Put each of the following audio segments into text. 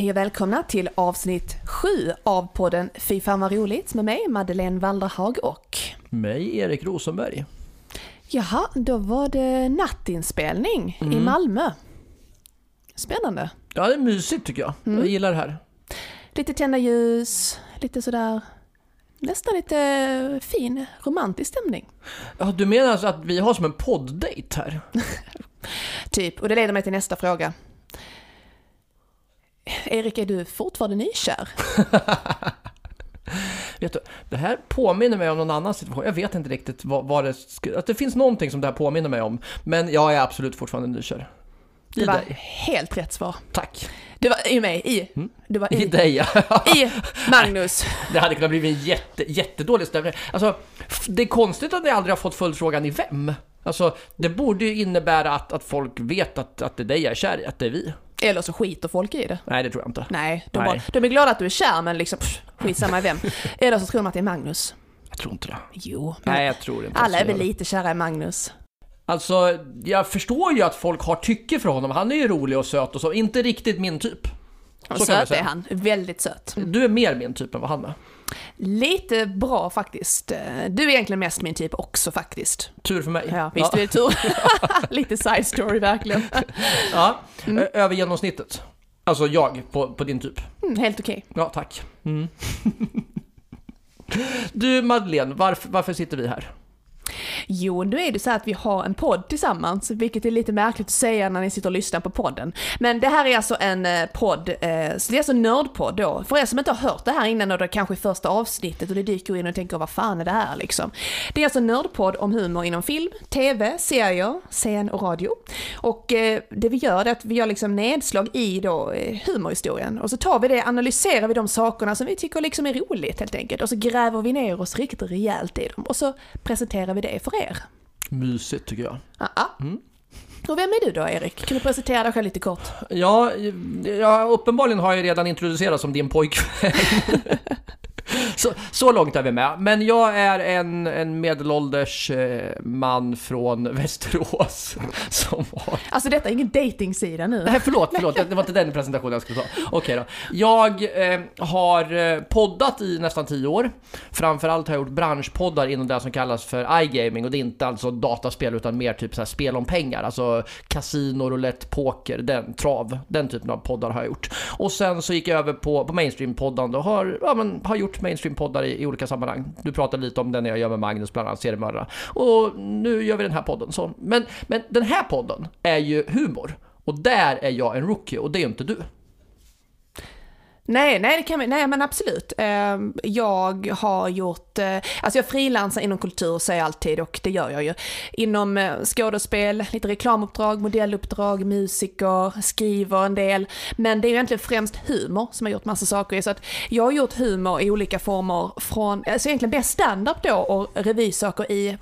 Hej och välkomna till avsnitt 7 av podden Fy fan vad roligt med mig Madeleine Walderhag och Mig, Erik Rosenberg. Jaha, då var det nattinspelning i Malmö. Spännande. Ja, det är mysigt tycker jag. Jag gillar det här. Lite tända ljus, lite sådär nästan lite fin romantisk stämning. Ja, du menar alltså att vi har som en podd-date här? Typ, och det leder mig till nästa fråga. Erik, är du fortfarande nykär? Vet du, det här påminner mig om någon annan situation. Jag vet inte riktigt vad, vad det... Att det finns någonting som det här påminner mig om. Men jag är absolut fortfarande nykär. Det var dig. helt rätt svar. Tack. Du var i mig, i. Du var I i, dig, ja. i Magnus. Det hade kunnat bli en jätte, jättedålig stämning. Alltså, det är konstigt att ni aldrig har fått följdfrågan i vem. Alltså, det borde ju innebära att, att folk vet att, att det är dig jag är kär i, att det är vi. Eller så skiter folk i det. Nej, det tror jag inte. Nej, de, Nej. Bara, de är glada att du är kär men liksom pff, skitsamma i vem. Eller så tror de att det är Magnus. Jag tror inte det. Jo, Nej, jag tror inte alla är väl lite kära i Magnus. Alltså, jag förstår ju att folk har tycke för honom. Han är ju rolig och söt och så. Inte riktigt min typ. Så söt är han, väldigt söt. Du är mer min typ än vad han är. Lite bra faktiskt. Du är egentligen mest min typ också faktiskt. Tur för mig. Ja, visst är det tur. Lite side story verkligen. Ja, Ö- över genomsnittet. Alltså jag, på, på din typ. Mm, helt okej. Ja, tack. Mm. Du Madeleine, varför, varför sitter vi här? Jo, nu är det så här att vi har en podd tillsammans, vilket är lite märkligt att säga när ni sitter och lyssnar på podden. Men det här är alltså en eh, podd, eh, så det är alltså en nördpodd då. För er som inte har hört det här innan och det kanske är första avsnittet och det dyker in och tänker vad fan är det här liksom. Det är alltså en nördpodd om humor inom film, tv, serier, scen och radio. Och eh, det vi gör är att vi gör liksom nedslag i då eh, humorhistorien och så tar vi det, analyserar vi de sakerna som vi tycker liksom är roligt helt enkelt och så gräver vi ner oss riktigt rejält i dem och så presenterar vi det för er. Mysigt tycker jag. Ja. Och vem är du då Erik? Kan du presentera dig själv lite kort? Ja, ja uppenbarligen har jag redan introducerats som din pojkvän. Så, så långt är vi med. Men jag är en, en medelålders eh, man från Västerås som har Alltså detta är ingen datingsida nu. Nej, förlåt, förlåt. Det var inte den presentationen jag skulle ta. Okej då. Jag eh, har eh, poddat i nästan 10 år. Framförallt har jag gjort branschpoddar inom det som kallas för iGaming och det är inte alltså dataspel utan mer typ så här spel om pengar. Alltså kasino, roulette, poker, den, trav. Den typen av poddar har jag gjort. Och sen så gick jag över på, på mainstream-poddande och har, ja, men, har gjort mainstream-poddar i, i olika sammanhang. Du pratade lite om den jag gör med Magnus, bland annat Seriemördarna. Och nu gör vi den här podden. Så. Men, men den här podden är ju humor. Och där är jag en rookie och det är inte du. Nej, nej, det kan vi, nej men absolut. Ehm, jag har gjort, eh, alltså jag frilansar inom kultur säger jag alltid och det gör jag ju. Inom eh, skådespel, lite reklamuppdrag, modelluppdrag, musiker, skriver en del. Men det är ju egentligen främst humor som jag har gjort massa saker i. Så att jag har gjort humor i olika former från, alltså egentligen bäst standup då och revysaker i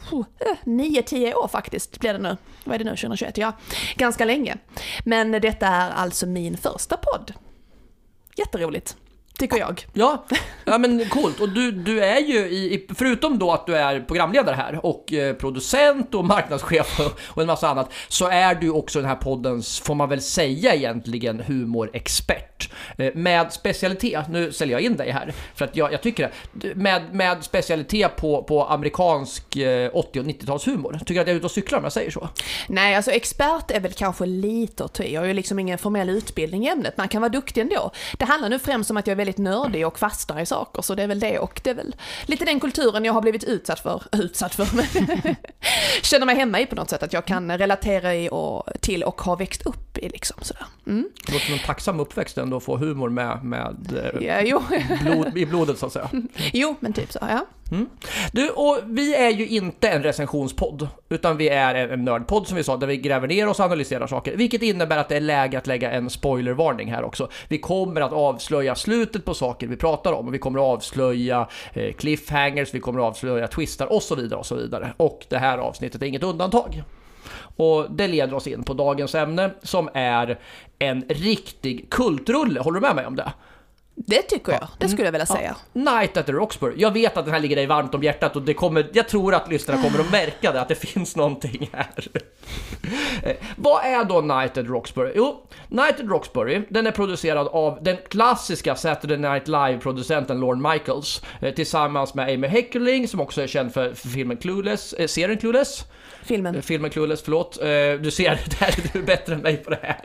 9-10 eh, år faktiskt blir det nu. Vad är det nu, 2021? Ja, ganska länge. Men detta är alltså min första podd. Jätteroligt, tycker jag. Ja, ja men coolt. Och du, du är ju, i, förutom då att du är programledare här och eh, producent och marknadschef och, en massa annat, så är du också den här poddens, får man väl säga egentligen, humorexpert. Eh, med specialitet, nu säljer jag in dig här, för att jag, jag tycker det, med, med specialitet på, på amerikansk eh, 80 och 90-talshumor. Tycker du att jag är ute och cyklar om jag säger så? Nej, alltså expert är väl kanske lite att. Jag har ju liksom ingen formell utbildning i ämnet. Man kan vara duktig ändå. Det handlar nu främst om att jag är väldigt nördig och fastnar i saker, så det är väl det. Och det är väl lite den kulturen jag har blivit utsatt för. Utsatt för, men känner mig hemma i på något sätt. Att jag kan relatera i och, till och har växt upp i liksom sådär. Mm. Det låter som en tacksam uppväxt ändå att få humor med, med eh, Ja, blod, i blodet så att säga. jo, men typ så, ja. Mm. Du, och vi är ju inte en recensionspodd, utan vi är en, en nördpodd som vi sa, där vi gräver ner oss och analyserar saker. Vilket innebär att det är läge att lägga en spoilervarning här också. Vi kommer att avslöja slutet på saker vi pratar om, och vi kommer att avslöja eh, cliffhangers, vi kommer att avslöja twistar och så vidare och så vidare. Och det här avsnittet är inget undantag. Och det leder oss in på dagens ämne som är en riktig kultrulle. Håller du med mig om det? Det tycker jag, det skulle jag vilja säga. Night at the Roxbury. Jag vet att den här ligger dig varmt om hjärtat och det kommer, jag tror att lyssnarna kommer att märka det, att det finns någonting här. Eh, Vad är då Night at Roxbury? Jo, Night at Roxbury, den är producerad av den klassiska Saturday Night Live-producenten Lorne Michaels eh, tillsammans med Amy Heckerling som också är känd för, för filmen Clueless, eh, serien Clueless. Filmen. Filmen Clueless, förlåt. Eh, Du ser, det här, du är bättre än mig på det här.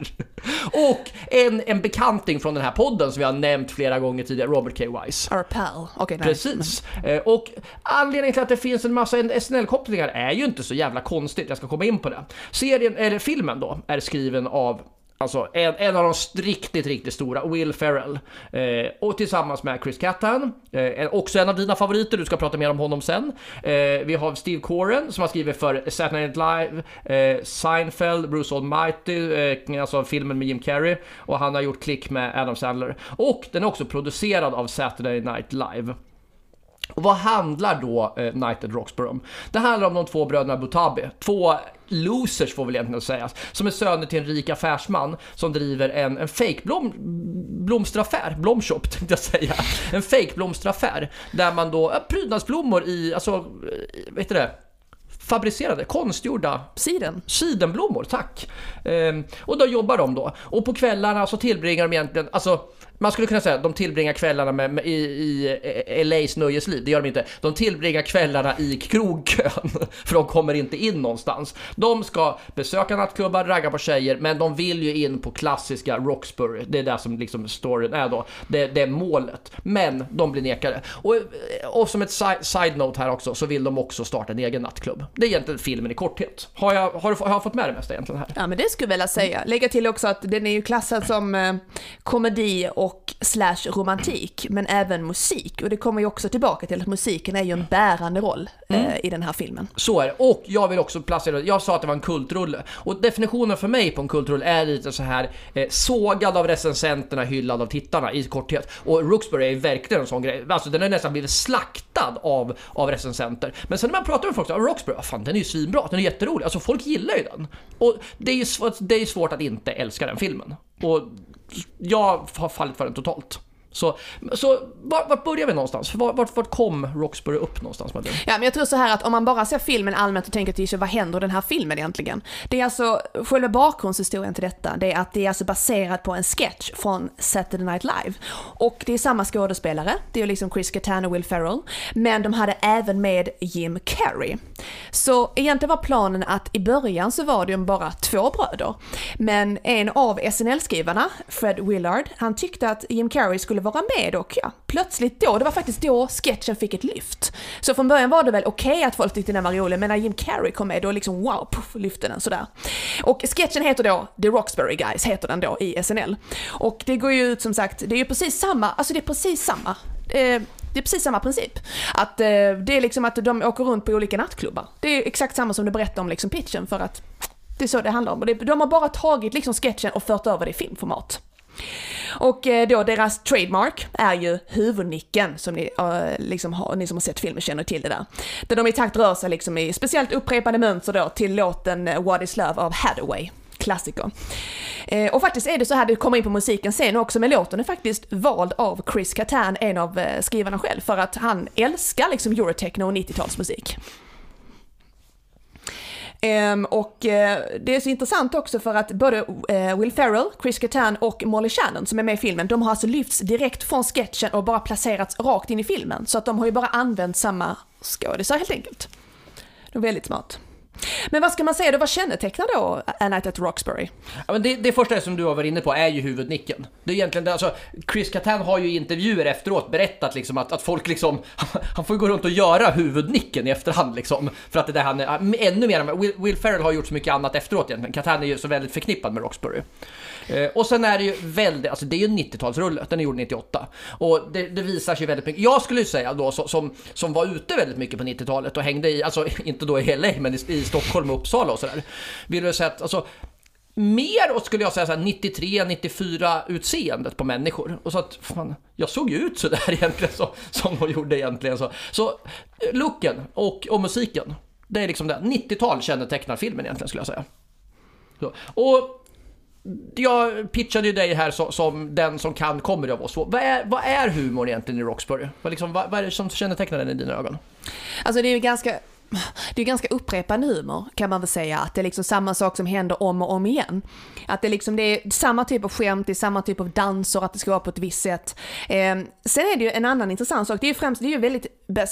Och en, en bekanting från den här podden som vi har nämnt flera gånger tidigare, Robert K. Wise. Our pal. Okej, nej. Precis. Eh, Och anledningen till att det finns en massa SNL-kopplingar är ju inte så jävla konstigt, jag ska komma in på det. Serien, eller filmen då, är skriven av Alltså en, en av de riktigt, riktigt stora, Will Ferrell. Eh, och tillsammans med Chris Kattan, eh, också en av dina favoriter, du ska prata mer om honom sen. Eh, vi har Steve Coren som har skrivit för Saturday Night Live, eh, Seinfeld, Bruce Almighty, eh, alltså filmen med Jim Carrey. Och han har gjort klick med Adam Sandler. Och den är också producerad av Saturday Night Live. Och vad handlar då eh, Night at Roxbury om? Det handlar om de två bröderna Butabi. Två losers får väl egentligen sägas. Som är söner till en rik affärsman som driver en, en fake blom, blomsteraffär. Blomshop tänkte jag säga. En fake blomsteraffär. Där man då, prydnadsblommor i, alltså, eh, vet du det? Fabricerade, konstgjorda Siden. Sidenblommor, tack! Ehm, och då jobbar de då. Och på kvällarna så tillbringar de egentligen, alltså man skulle kunna säga att de tillbringar kvällarna med, med, i, i eh, eh, LAs nöjesliv, det gör de inte. De tillbringar kvällarna i krogkön, för de kommer inte in någonstans. De ska besöka nattklubbar, ragga på tjejer, men de vill ju in på klassiska Roxbury. Det är det som liksom storyn är då. Det, det är målet. Men de blir nekade. Och, eh, och som ett side-note här också, så vill de också starta en egen nattklubb. Det är egentligen filmen i korthet. Har jag, har, du- har jag fått med det mesta egentligen här? Ja men det skulle jag vilja säga. Lägga till också att den är ju klassad som eh, komedi och slash romantik, men även musik. Och det kommer ju också tillbaka till att musiken är ju en bärande roll eh, i den här filmen. Så är det. Och jag vill också placera, jag sa att det var en kultrulle. Och definitionen för mig på en kultrulle är lite så här eh, sågad av recensenterna, hyllad av tittarna i korthet. Och Roxbury är verkligen en sån grej. Alltså den har nästan blivit slaktad av, av recensenter. Men sen när man pratar med folk så, "Ah, Roxbury, ah, fan den är ju svinbra, den är jätterolig. Alltså folk gillar ju den. Och det är ju svårt, det är svårt att inte älska den filmen. Och jag har fallit för den totalt. Så, så vart, vart börjar vi någonstans? Vart, vart, vart kom Roxbury upp någonstans Madeleine? Ja, men jag tror så här att om man bara ser filmen allmänt och tänker till sig vad händer i den här filmen egentligen? Det är alltså, själva bakgrundshistorien till detta, det är att det är alltså baserat på en sketch från Saturday Night Live. Och det är samma skådespelare, det är liksom Chris Kattan och Will Ferrell, men de hade även med Jim Carrey. Så egentligen var planen att i början så var det ju bara två bröder, men en av SNL-skrivarna, Fred Willard, han tyckte att Jim Carrey skulle vara med och ja, plötsligt då, det var faktiskt då sketchen fick ett lyft. Så från början var det väl okej att folk tyckte den var rolig, men när Jim Carrey kom med då liksom wow, puff, lyfte den sådär. Och sketchen heter då The Roxbury Guys, heter den då i SNL. Och det går ju ut som sagt, det är ju precis samma, alltså det är precis samma. Eh, det är precis samma princip. Att eh, det är liksom att de åker runt på olika nattklubbar. Det är exakt samma som du berättade om liksom pitchen för att det är så det handlar om. Och det, de har bara tagit liksom sketchen och fört över det i filmformat. Och eh, då deras trademark är ju huvudnicken som ni, eh, liksom har, ni som har sett filmen känner till det där. Där de i takt rör sig liksom i speciellt upprepade mönster då till låten eh, What is Love av Hathaway. Klassiker. Eh, och faktiskt är det så här, det kommer in på musiken sen också, men låten är faktiskt vald av Chris Kattan, en av eh, skrivarna själv, för att han älskar liksom eurotechno och 90-talsmusik. Um, och uh, det är så intressant också för att både uh, Will Ferrell, Chris Kattan och Molly Shannon som är med i filmen, de har alltså lyfts direkt från sketchen och bara placerats rakt in i filmen. Så att de har ju bara använt samma skådisar helt enkelt. Det är väldigt smart. Men vad ska man säga då, vad kännetecknar då A Night at Roxbury? Ja, men det, det första som du har varit inne på är ju huvudnicken. Det är egentligen alltså, Chris Kattan har ju i intervjuer efteråt berättat liksom att, att folk liksom, han får ju gå runt och göra huvudnicken i efterhand liksom. För att det där han är, ännu mer, Will, Will Ferrell har gjort så mycket annat efteråt egentligen. Kattan är ju så väldigt förknippad med Roxbury. Eh, och sen är det ju väldigt, alltså det är ju 90-talsrulle, den är gjord 98. Och det, det visar sig väldigt mycket. Jag skulle ju säga då som, som var ute väldigt mycket på 90-talet och hängde i, alltså inte då i LA men i, i Stockholm och Uppsala och sådär. Vill du säga att, alltså mer skulle jag säga 93-94 utseendet på människor. Och så att, fan, jag såg ju ut sådär egentligen så, som de gjorde egentligen så. Så eh, looken och, och musiken, det är liksom det. 90-tal kännetecknar filmen egentligen skulle jag säga. Så. Och jag pitchade ju dig här som, som den som kan comedy av oss två. Vad är, vad är humor egentligen i Roxbury? Vad, liksom, vad, vad är det som kännetecknar den i dina ögon? Alltså det är ju ganska det är ganska upprepande humor kan man väl säga, att det är liksom samma sak som händer om och om igen. Att det, liksom, det är samma typ av skämt, det är samma typ av danser, att det ska vara på ett visst sätt. Eh, sen är det ju en annan intressant sak, det är ju främst, det är ju väldigt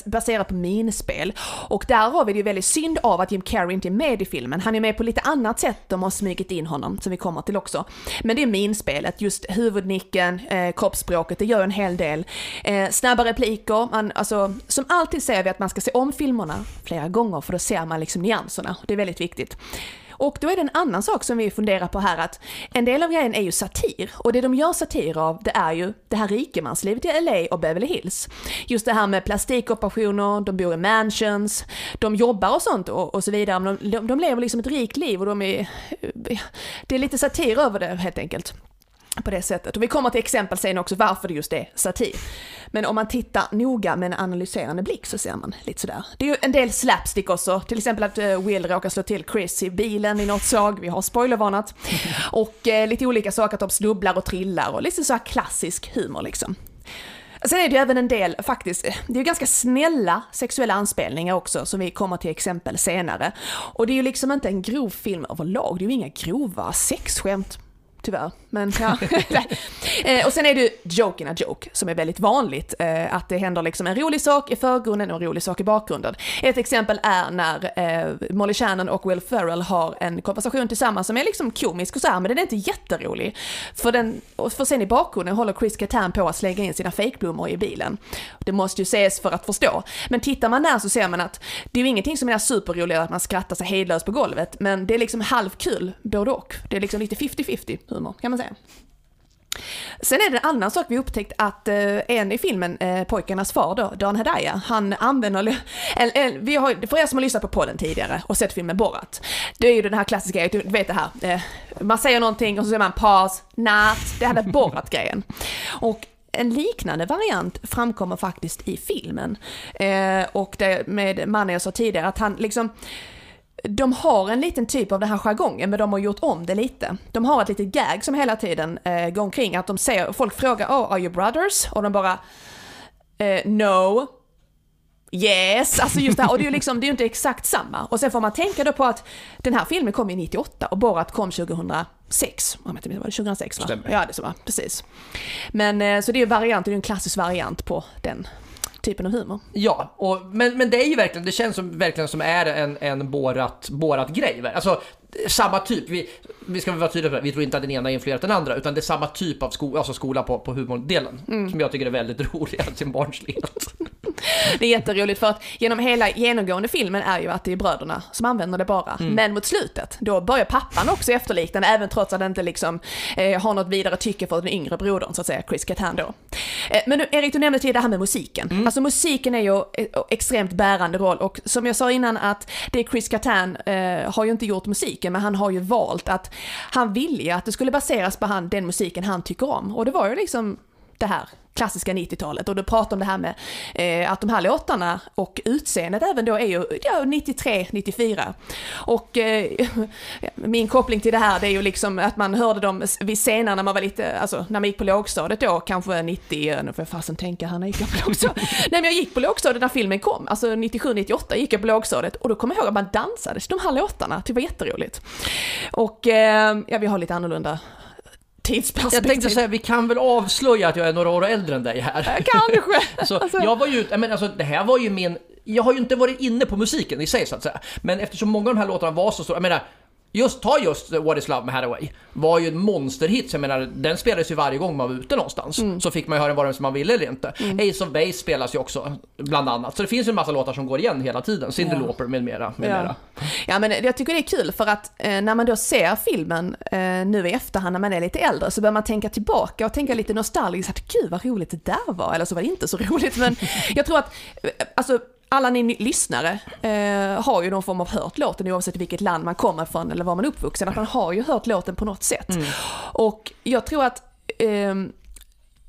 baserat på minspel. Och där har vi det ju väldigt synd av att Jim Carrey inte är med i filmen. Han är med på lite annat sätt, de har smugit in honom, som vi kommer till också. Men det är minspelet, just huvudnicken, eh, kroppsspråket, det gör en hel del. Eh, snabba repliker, man, alltså, som alltid säger vi att man ska se om filmerna flera gånger för då ser man liksom nyanserna. Det är väldigt viktigt. Och då är det en annan sak som vi funderar på här att en del av grejen är ju satir och det de gör satir av det är ju det här rikemanslivet i LA och Beverly Hills. Just det här med plastikoperationer, de bor i mansions, de jobbar och sånt och, och så vidare. Men de, de, de lever liksom ett rikt liv och de är, det är lite satir över det helt enkelt på det sättet. Och vi kommer till exempel sen också varför det just är satir. Men om man tittar noga med en analyserande blick så ser man lite sådär. Det är ju en del slapstick också, till exempel att eh, Will råkar slå till Chris i bilen i något slag, vi har spoilervarnat. Och eh, lite olika saker, att de snubblar och trillar och lite så klassisk humor liksom. Sen är det ju även en del, faktiskt, det är ju ganska snälla sexuella anspelningar också som vi kommer till exempel senare. Och det är ju liksom inte en grov film överlag, det är ju inga grova sexskämt tyvärr. Men ja. Eh, och sen är det ju joke in a joke, som är väldigt vanligt. Eh, att det händer liksom en rolig sak i förgrunden och en rolig sak i bakgrunden. Ett exempel är när eh, Molly Shannon och Will Ferrell har en konversation tillsammans som är liksom komisk och så här, men den är inte jätterolig. För, den, för sen i bakgrunden håller Chris Kattan på att slänga in sina fejkblommor i bilen. Det måste ju ses för att förstå. Men tittar man där så ser man att det är ju ingenting som är superroligt att man skrattar sig hejdlöst på golvet, men det är liksom halvkul både och. Det är liksom lite 50-50 humor kan man säga. Sen är det en annan sak vi upptäckt att eh, en i filmen, eh, pojkarnas far då, Dan Hedaya, han använder, en, en, vi har, för er som har lyssnat på podden tidigare och sett filmen Borat, det är ju den här klassiska, du vet det här, eh, man säger någonting och så säger man paus, natt, det här är Borat-grejen. Och en liknande variant framkommer faktiskt i filmen. Eh, och det med mannen jag sa tidigare, att han liksom de har en liten typ av den här jargongen, men de har gjort om det lite. De har ett litet gag som hela tiden eh, går omkring, att de ser, folk frågar oh, are you brothers? Och de bara eh, no, yes, alltså just det här, och det är ju liksom, det är ju inte exakt samma. Och sen får man tänka då på att den här filmen kom i 98 och Borat kom 2006. Om jag inte minns, var det 2006 va? Stämmer. Ja, det så va, precis. Men eh, så det är ju variant, det är en klassisk variant på den typen av humor. Ja, och, men, men det är ju verkligen, det känns som, verkligen som är en, en Borat, Borat grej. Alltså, samma typ, vi, vi ska vara tydliga på det, vi tror inte att den ena influerat den andra, utan det är samma typ av sko, alltså skola på, på humordelen. Mm. Som jag tycker är väldigt rolig, all sin barnslighet. Det är jätteroligt för att genom hela genomgående filmen är ju att det är bröderna som använder det bara. Mm. Men mot slutet, då börjar pappan också efterlikna även trots att han inte liksom eh, har något vidare tycke för den yngre brodern så att säga, Chris Kattan då. Eh, men nu, Erik, du nämnde till det här med musiken. Mm. Alltså musiken är ju eh, extremt bärande roll och som jag sa innan att det är Chris Kattan eh, har ju inte gjort musiken men han har ju valt att han ville ju att det skulle baseras på han, den musiken han tycker om. Och det var ju liksom det här klassiska 90-talet och du pratar om det här med eh, att de här låtarna och utseendet även då är ju ja, 93, 94. Och eh, min koppling till det här det är ju liksom att man hörde dem vid senare när man var lite, alltså när man gick på lågstadiet då, kanske 90, nu får jag fasen tänka här när jag gick på lågstadiet. Nej men jag gick på lågstadiet när filmen kom, alltså 97, 98 gick jag på lågstadiet och då kommer jag ihåg att man dansade till de här låtarna, det var jätteroligt. Och eh, ja, vi har lite annorlunda tidsperspektiv. Jag tänkte säga, vi kan väl avslöja att jag är några år äldre än dig här. Kanske! så alltså. Jag var ju, men alltså det här var ju min jag har ju inte varit inne på musiken i sig så att säga. Men eftersom många av de här låtarna var så stora, jag menar Just ta just What is Love med Hathaway. Var ju en monsterhit, jag menar den spelades ju varje gång man var ute någonstans. Mm. Så fick man ju höra vare sig man ville eller inte. Mm. Ace of Base spelas ju också, bland annat. Så det finns ju en massa låtar som går igen hela tiden. Cyndi ja. Lauper med mera, med ja. mera. Ja men jag tycker det är kul för att eh, när man då ser filmen eh, nu i efterhand när man är lite äldre så börjar man tänka tillbaka och tänka lite nostalgiskt att gud vad roligt det där var. Eller så var det inte så roligt men jag tror att, eh, alltså alla ni lyssnare eh, har ju någon form av hört låten oavsett vilket land man kommer från eller var man är uppvuxen. Att man har ju hört låten på något sätt. Mm. Och jag tror att eh,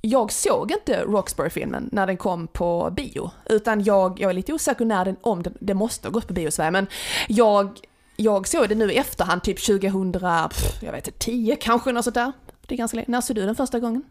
jag såg inte Roxbury-filmen när den kom på bio. Utan jag, jag är lite osäker när den, om den, det måste ha gått på bio i Sverige, men jag jag såg det nu i efterhand, typ 2000, pff, jag vet inte, 10 kanske, något sånt där. Det är ganska länge. När såg du den första gången?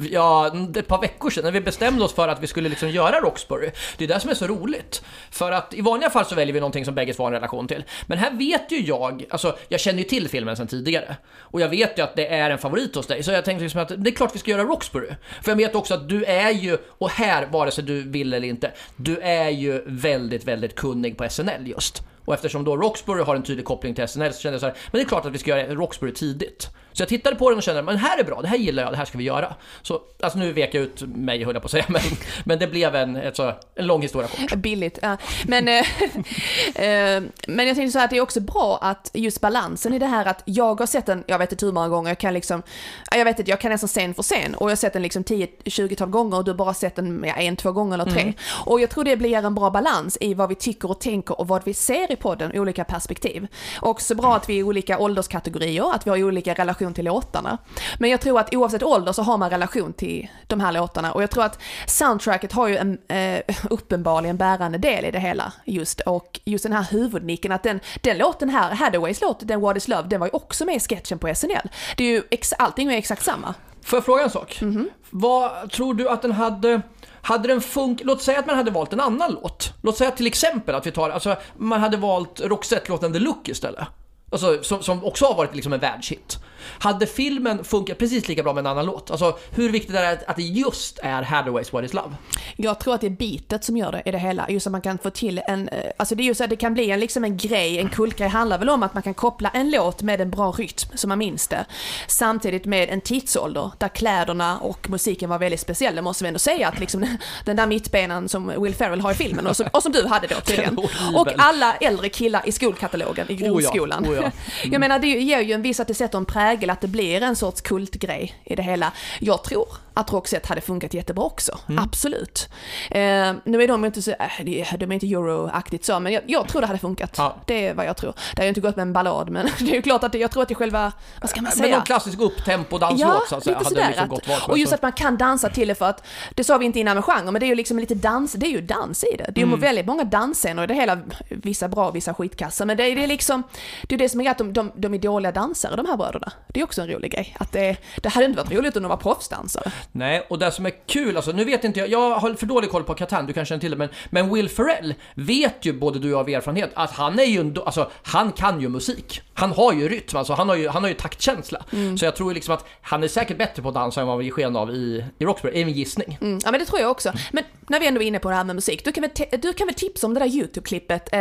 ja, ett par veckor sedan när vi bestämde oss för att vi skulle liksom göra Roxbury. Det är det som är så roligt. För att i vanliga fall så väljer vi någonting som bägge två har en relation till. Men här vet ju jag, alltså jag känner ju till filmen sedan tidigare. Och jag vet ju att det är en favorit hos dig. Så jag tänkte liksom att det är klart vi ska göra Roxbury. För jag vet också att du är ju, och här vare sig du vill eller inte, du är ju väldigt, väldigt kunnig på SNL just. Och eftersom då Roxbury har en tydlig koppling till SNL så kände jag så här, men det är klart att vi ska göra Roxbury tidigt. Så jag tittade på den och kände, men här är bra, det här gillar jag, det här ska vi göra. Så, alltså nu vek jag ut mig höll jag på att säga, men, men det blev en, ett så, en lång historia kort. Billigt, ja. Men, eh, eh, men jag tänkte så här att det är också bra att just balansen i det här att jag har sett den, jag vet inte hur många gånger, jag kan liksom, jag vet inte, jag kan nästan scen för scen och jag har sett den liksom 10-20-tal gånger och du har bara sett den ja, en, två gånger eller tre. Mm. Och jag tror det blir en bra balans i vad vi tycker och tänker och vad vi ser i podden, olika perspektiv. Och så bra att vi är olika ålderskategorier, att vi har olika relation till låtarna. Men jag tror att oavsett ålder så har man relation till de här låtarna och jag tror att soundtracket har ju en eh, uppenbarligen bärande del i det hela just och just den här huvudnicken att den, den låten här, Hadaways låt, den What is Love, den var ju också med i sketchen på SNL. Det är ju, ex, allting är exakt samma. Får jag fråga en sak? Mm -hmm. Vad tror du att den hade hade den funkat, låt säga att man hade valt en annan låt. Låt säga till exempel att vi tar, alltså man hade valt Roxette-låten The Look istället. Alltså, som, som också har varit liksom en världshit. Hade filmen funkat precis lika bra med en annan låt? Alltså hur viktigt är det att det just är Hathaways What Is Love? Jag tror att det är beatet som gör det i det hela. Just att man kan få till en, eh, alltså det är ju så att det kan bli en, liksom en grej, en kultgrej handlar väl om att man kan koppla en låt med en bra rytm så man minns det. Samtidigt med en tidsålder där kläderna och musiken var väldigt speciell. Det måste vi ändå säga att liksom den där mittbenen som Will Ferrell har i filmen och som, och som du hade då tydligen. Och alla äldre killar i skolkatalogen i grundskolan. Oh ja, oh ja. Mm. Jag menar det ger ju en viss att det sätter en prägel, att det blir en sorts kultgrej i det hela. Jag tror att Roxette hade funkat jättebra också, mm. absolut. Eh, nu är de inte så, äh, de är inte euroaktigt så, men jag, jag, tror det hade funkat. Ja. Det är vad jag tror. Det har ju inte gått med en ballad, men det är ju klart att det, jag tror att det är själva, vad ska man säga? Men någon klassisk upptempo-danslåt ja, så att säga, hade liksom gått val Och just att man kan dansa till det för att, det sa vi inte innan med genre, men det är ju liksom lite dans, det är ju dans i det. Det är ju mm. väldigt många dansscener i det hela, vissa bra, vissa skitkassa, men det är, det är liksom, det är det som är att de, de, de är dåliga dansare de här bröderna. Det är också en rolig grej. Att det, det hade inte varit roligt om de var proffsdansare. Nej, och det som är kul, alltså nu vet inte jag, jag har för dålig koll på Catan, du kanske känner till det, men, men Will Ferrell vet ju både du och jag av erfarenhet att han är ju, alltså han kan ju musik. Han har ju rytm, alltså han har ju, han har ju taktkänsla. Mm. Så jag tror liksom att han är säkert bättre på att dansa än vad vi ger sken av i, i Roxbury, är min gissning. Mm. Ja men det tror jag också. Men när vi ändå är inne på det här med musik, du kan väl, du kan väl tipsa om det där YouTube-klippet? Eh,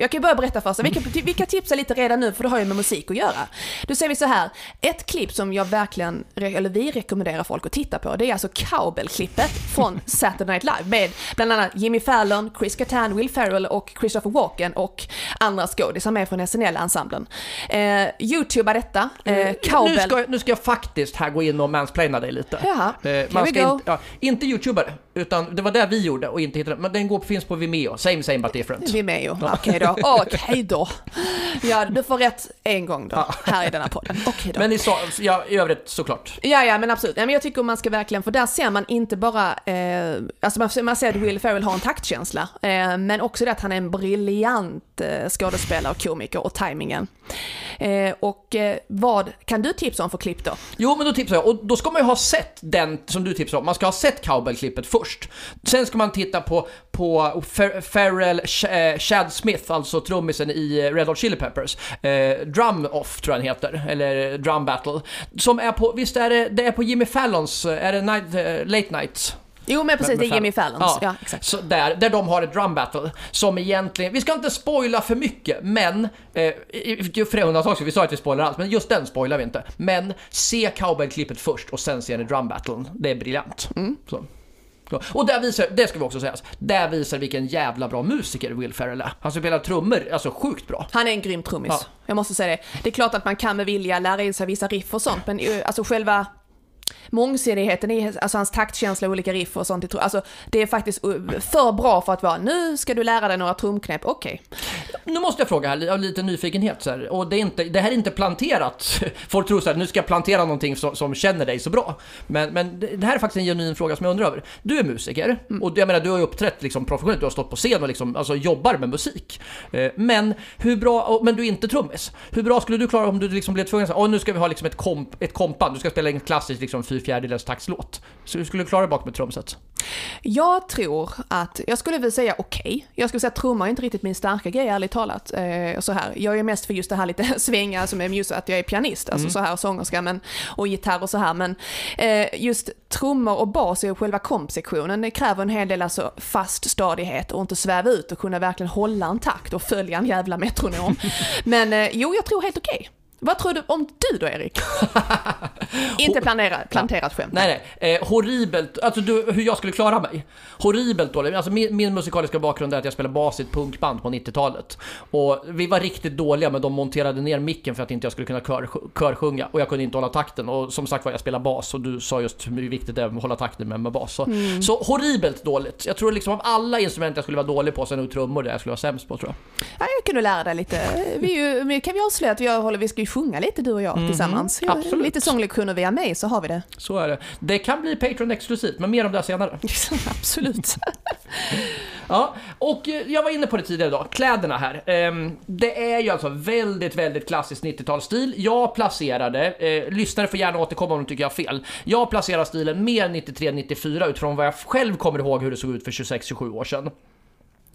jag kan börja berätta först, vi kan, vi kan tipsa lite redan nu för det har ju med musik att göra. Då säger vi så här, ett klipp som jag verkligen, eller vi rekommenderar folk att titta på, det är alltså Cowbell-klippet från Saturday Night Live med bland annat Jimmy Fallon, Chris Kattan, Will Ferrell och Christopher Walken och andra skådisar med från SNL-ensemblen. Eh, Youtuba detta, eh, Cowbell. Nu ska, nu ska jag faktiskt här gå in och mansplaina dig lite. Jaha, eh, man ska in, ja, inte youtubare, utan det var det vi gjorde och inte hittade Men den går, finns på Vimeo, same same but different. Vimeo, okej okay då. Okej då. Ja, du får rätt en gång då, ja. här i denna podden. Okay då. Men i, så, ja, i övrigt såklart. Ja, ja, men absolut. Ja, men jag tycker man ska verkligen, för där ser man inte bara, eh, alltså man, man ser att Will Ferrell har en taktkänsla, eh, men också det att han är en briljant eh, skådespelare och komiker och tajmingen. Eh, och eh, vad kan du tipsa om för klipp då? Jo, men då tipsar jag. Och då ska man ju ha sett den som du tipsar om. Man ska ha sett cowbell-klippet först. Sen ska man titta på, på Fer Ferrell Ch Chad Smith, alltså trummisen i Red Hot Chili Peppers. Eh, Drum Off tror jag den heter, eller Drum Battle. Som är på, visst är det, det är på Jimmy Fallons, är det night, Late Night? Jo men precis, med, med det är Jimmy Fallons. Ja, ja, exakt. Så där, där de har ett drum battle som egentligen, vi ska inte spoila för mycket, men, eh, för det undantag vi sa att vi spoilar allt, men just den spoilar vi inte. Men se cowboy-klippet först och sen ser ni drum battlen. Det är briljant. Mm. Och där visar, det ska vi också säga, där visar vilken jävla bra musiker Will Ferrell är. Han spelar trummor, alltså sjukt bra. Han är en grym trummis. Ja. Jag måste säga det. Det är klart att man kan med vilja lära in sig vissa riff och sånt, men alltså själva mångsidigheten i alltså hans taktkänsla, olika riff och sånt. Alltså det är faktiskt uh, för bra för att vara, nu ska du lära dig några trumknep, okej. Okay. Nu måste jag fråga här, av lite nyfikenhet så här, och det, är inte, det här är inte planterat. Folk tror så här, nu ska jag plantera någonting som, som känner dig så bra. Men, men det här är faktiskt en genuin fråga som jag undrar över. Du är musiker, mm. och jag menar du har ju uppträtt liksom professionellt, du har stått på scen och liksom, alltså, jobbar med musik. Eh, men hur bra, men du är inte trummis. Hur bra skulle du klara om du liksom blev tvungen att säga, nu ska vi ha liksom ett, komp, ett kompband, du ska spela en klassisk liksom, fy fjärdedelars taktslåt. Så hur skulle du klara dig bakom ett trumset? Jag tror att, jag skulle väl säga okej. Okay. Jag skulle säga att trummor är inte riktigt min starka grej, ärligt talat. Eh, så här. Jag är mest för just det här lite svänga som är just att jag är pianist, alltså mm. så här sångerska men, och gitarr och så här. Men eh, just trummor och bas i själva kompsektionen, det kräver en hel del alltså fast stadighet och inte sväva ut och kunna verkligen hålla en takt och följa en jävla metronom. men eh, jo, jag tror helt okej. Okay. Vad tror du om du då Erik? Inte planera, planterat skämt. Nej, nej. Eh, horribelt, alltså du, hur jag skulle klara mig. Horribelt dåligt. Alltså min, min, musikaliska bakgrund är att jag spelar bas i ett punkband på 90-talet. Och vi var riktigt dåliga men de monterade ner micken för att inte jag skulle kunna kör, körsjunga. Och jag kunde inte hålla takten. Och som sagt var, jag spelar bas och du sa just hur viktigt det är att hålla takten med, med bas. Så, mm. så horribelt dåligt. Jag tror liksom av alla instrument jag skulle vara dålig på så är nog trummor det jag skulle vara sämst på tror jag. Ja, jag kan du lära dig lite. Vi, ju, kan vi avslöja att vi, håller, vi ska ju sjunga lite du och jag mm, tillsammans. Absolut. Lite sånglektioner via mig så har vi det. Så är det. Det kan bli Patreon-exklusivt, men mer om det senare. absolut. ja, och eh, jag var inne på det tidigare idag, kläderna här. Ehm, det är ju alltså väldigt, väldigt klassisk 90-talsstil. Jag placerade, eh, lyssnare får gärna återkomma om de tycker jag har fel. Jag placerar stilen mer 93-94 utifrån vad jag själv kommer ihåg hur det såg ut för 26-27 år sedan.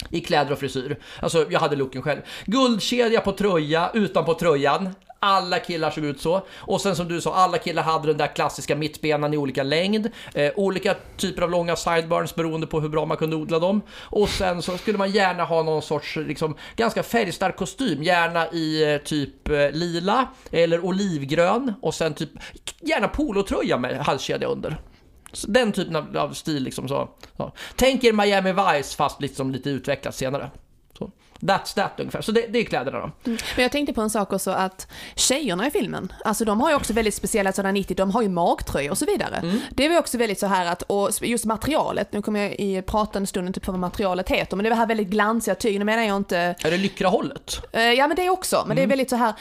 I kläder och frisyr. Alltså, jag hade looken själv. Guldkedja på tröja, utanpå tröjan. Alla killar såg ut så. Och sen som du sa, alla killar hade den där klassiska mittbenan i olika längd. Eh, olika typer av långa sideburns beroende på hur bra man kunde odla dem. Och sen så skulle man gärna ha någon sorts liksom, ganska färgstark kostym. Gärna i eh, typ eh, lila eller olivgrön. Och sen typ gärna polotröja med halskedja under. Så den typen av, av stil liksom så, så. Tänk er Miami Vice fast liksom lite utvecklat senare. That's that ungefär. Så det, det är kläderna då. Mm. Men jag tänkte på en sak också att tjejerna i filmen, alltså de har ju också väldigt speciella sådana 90, de har ju magtröjor och så vidare. Mm. Det var också väldigt så här att, och just materialet, nu kommer jag i pratande stunden typ på vad materialet heter, men det var här väldigt glansiga tyg, nu menar jag inte... Är det lyckrahållet? Uh, ja men det också, men det är mm. väldigt så här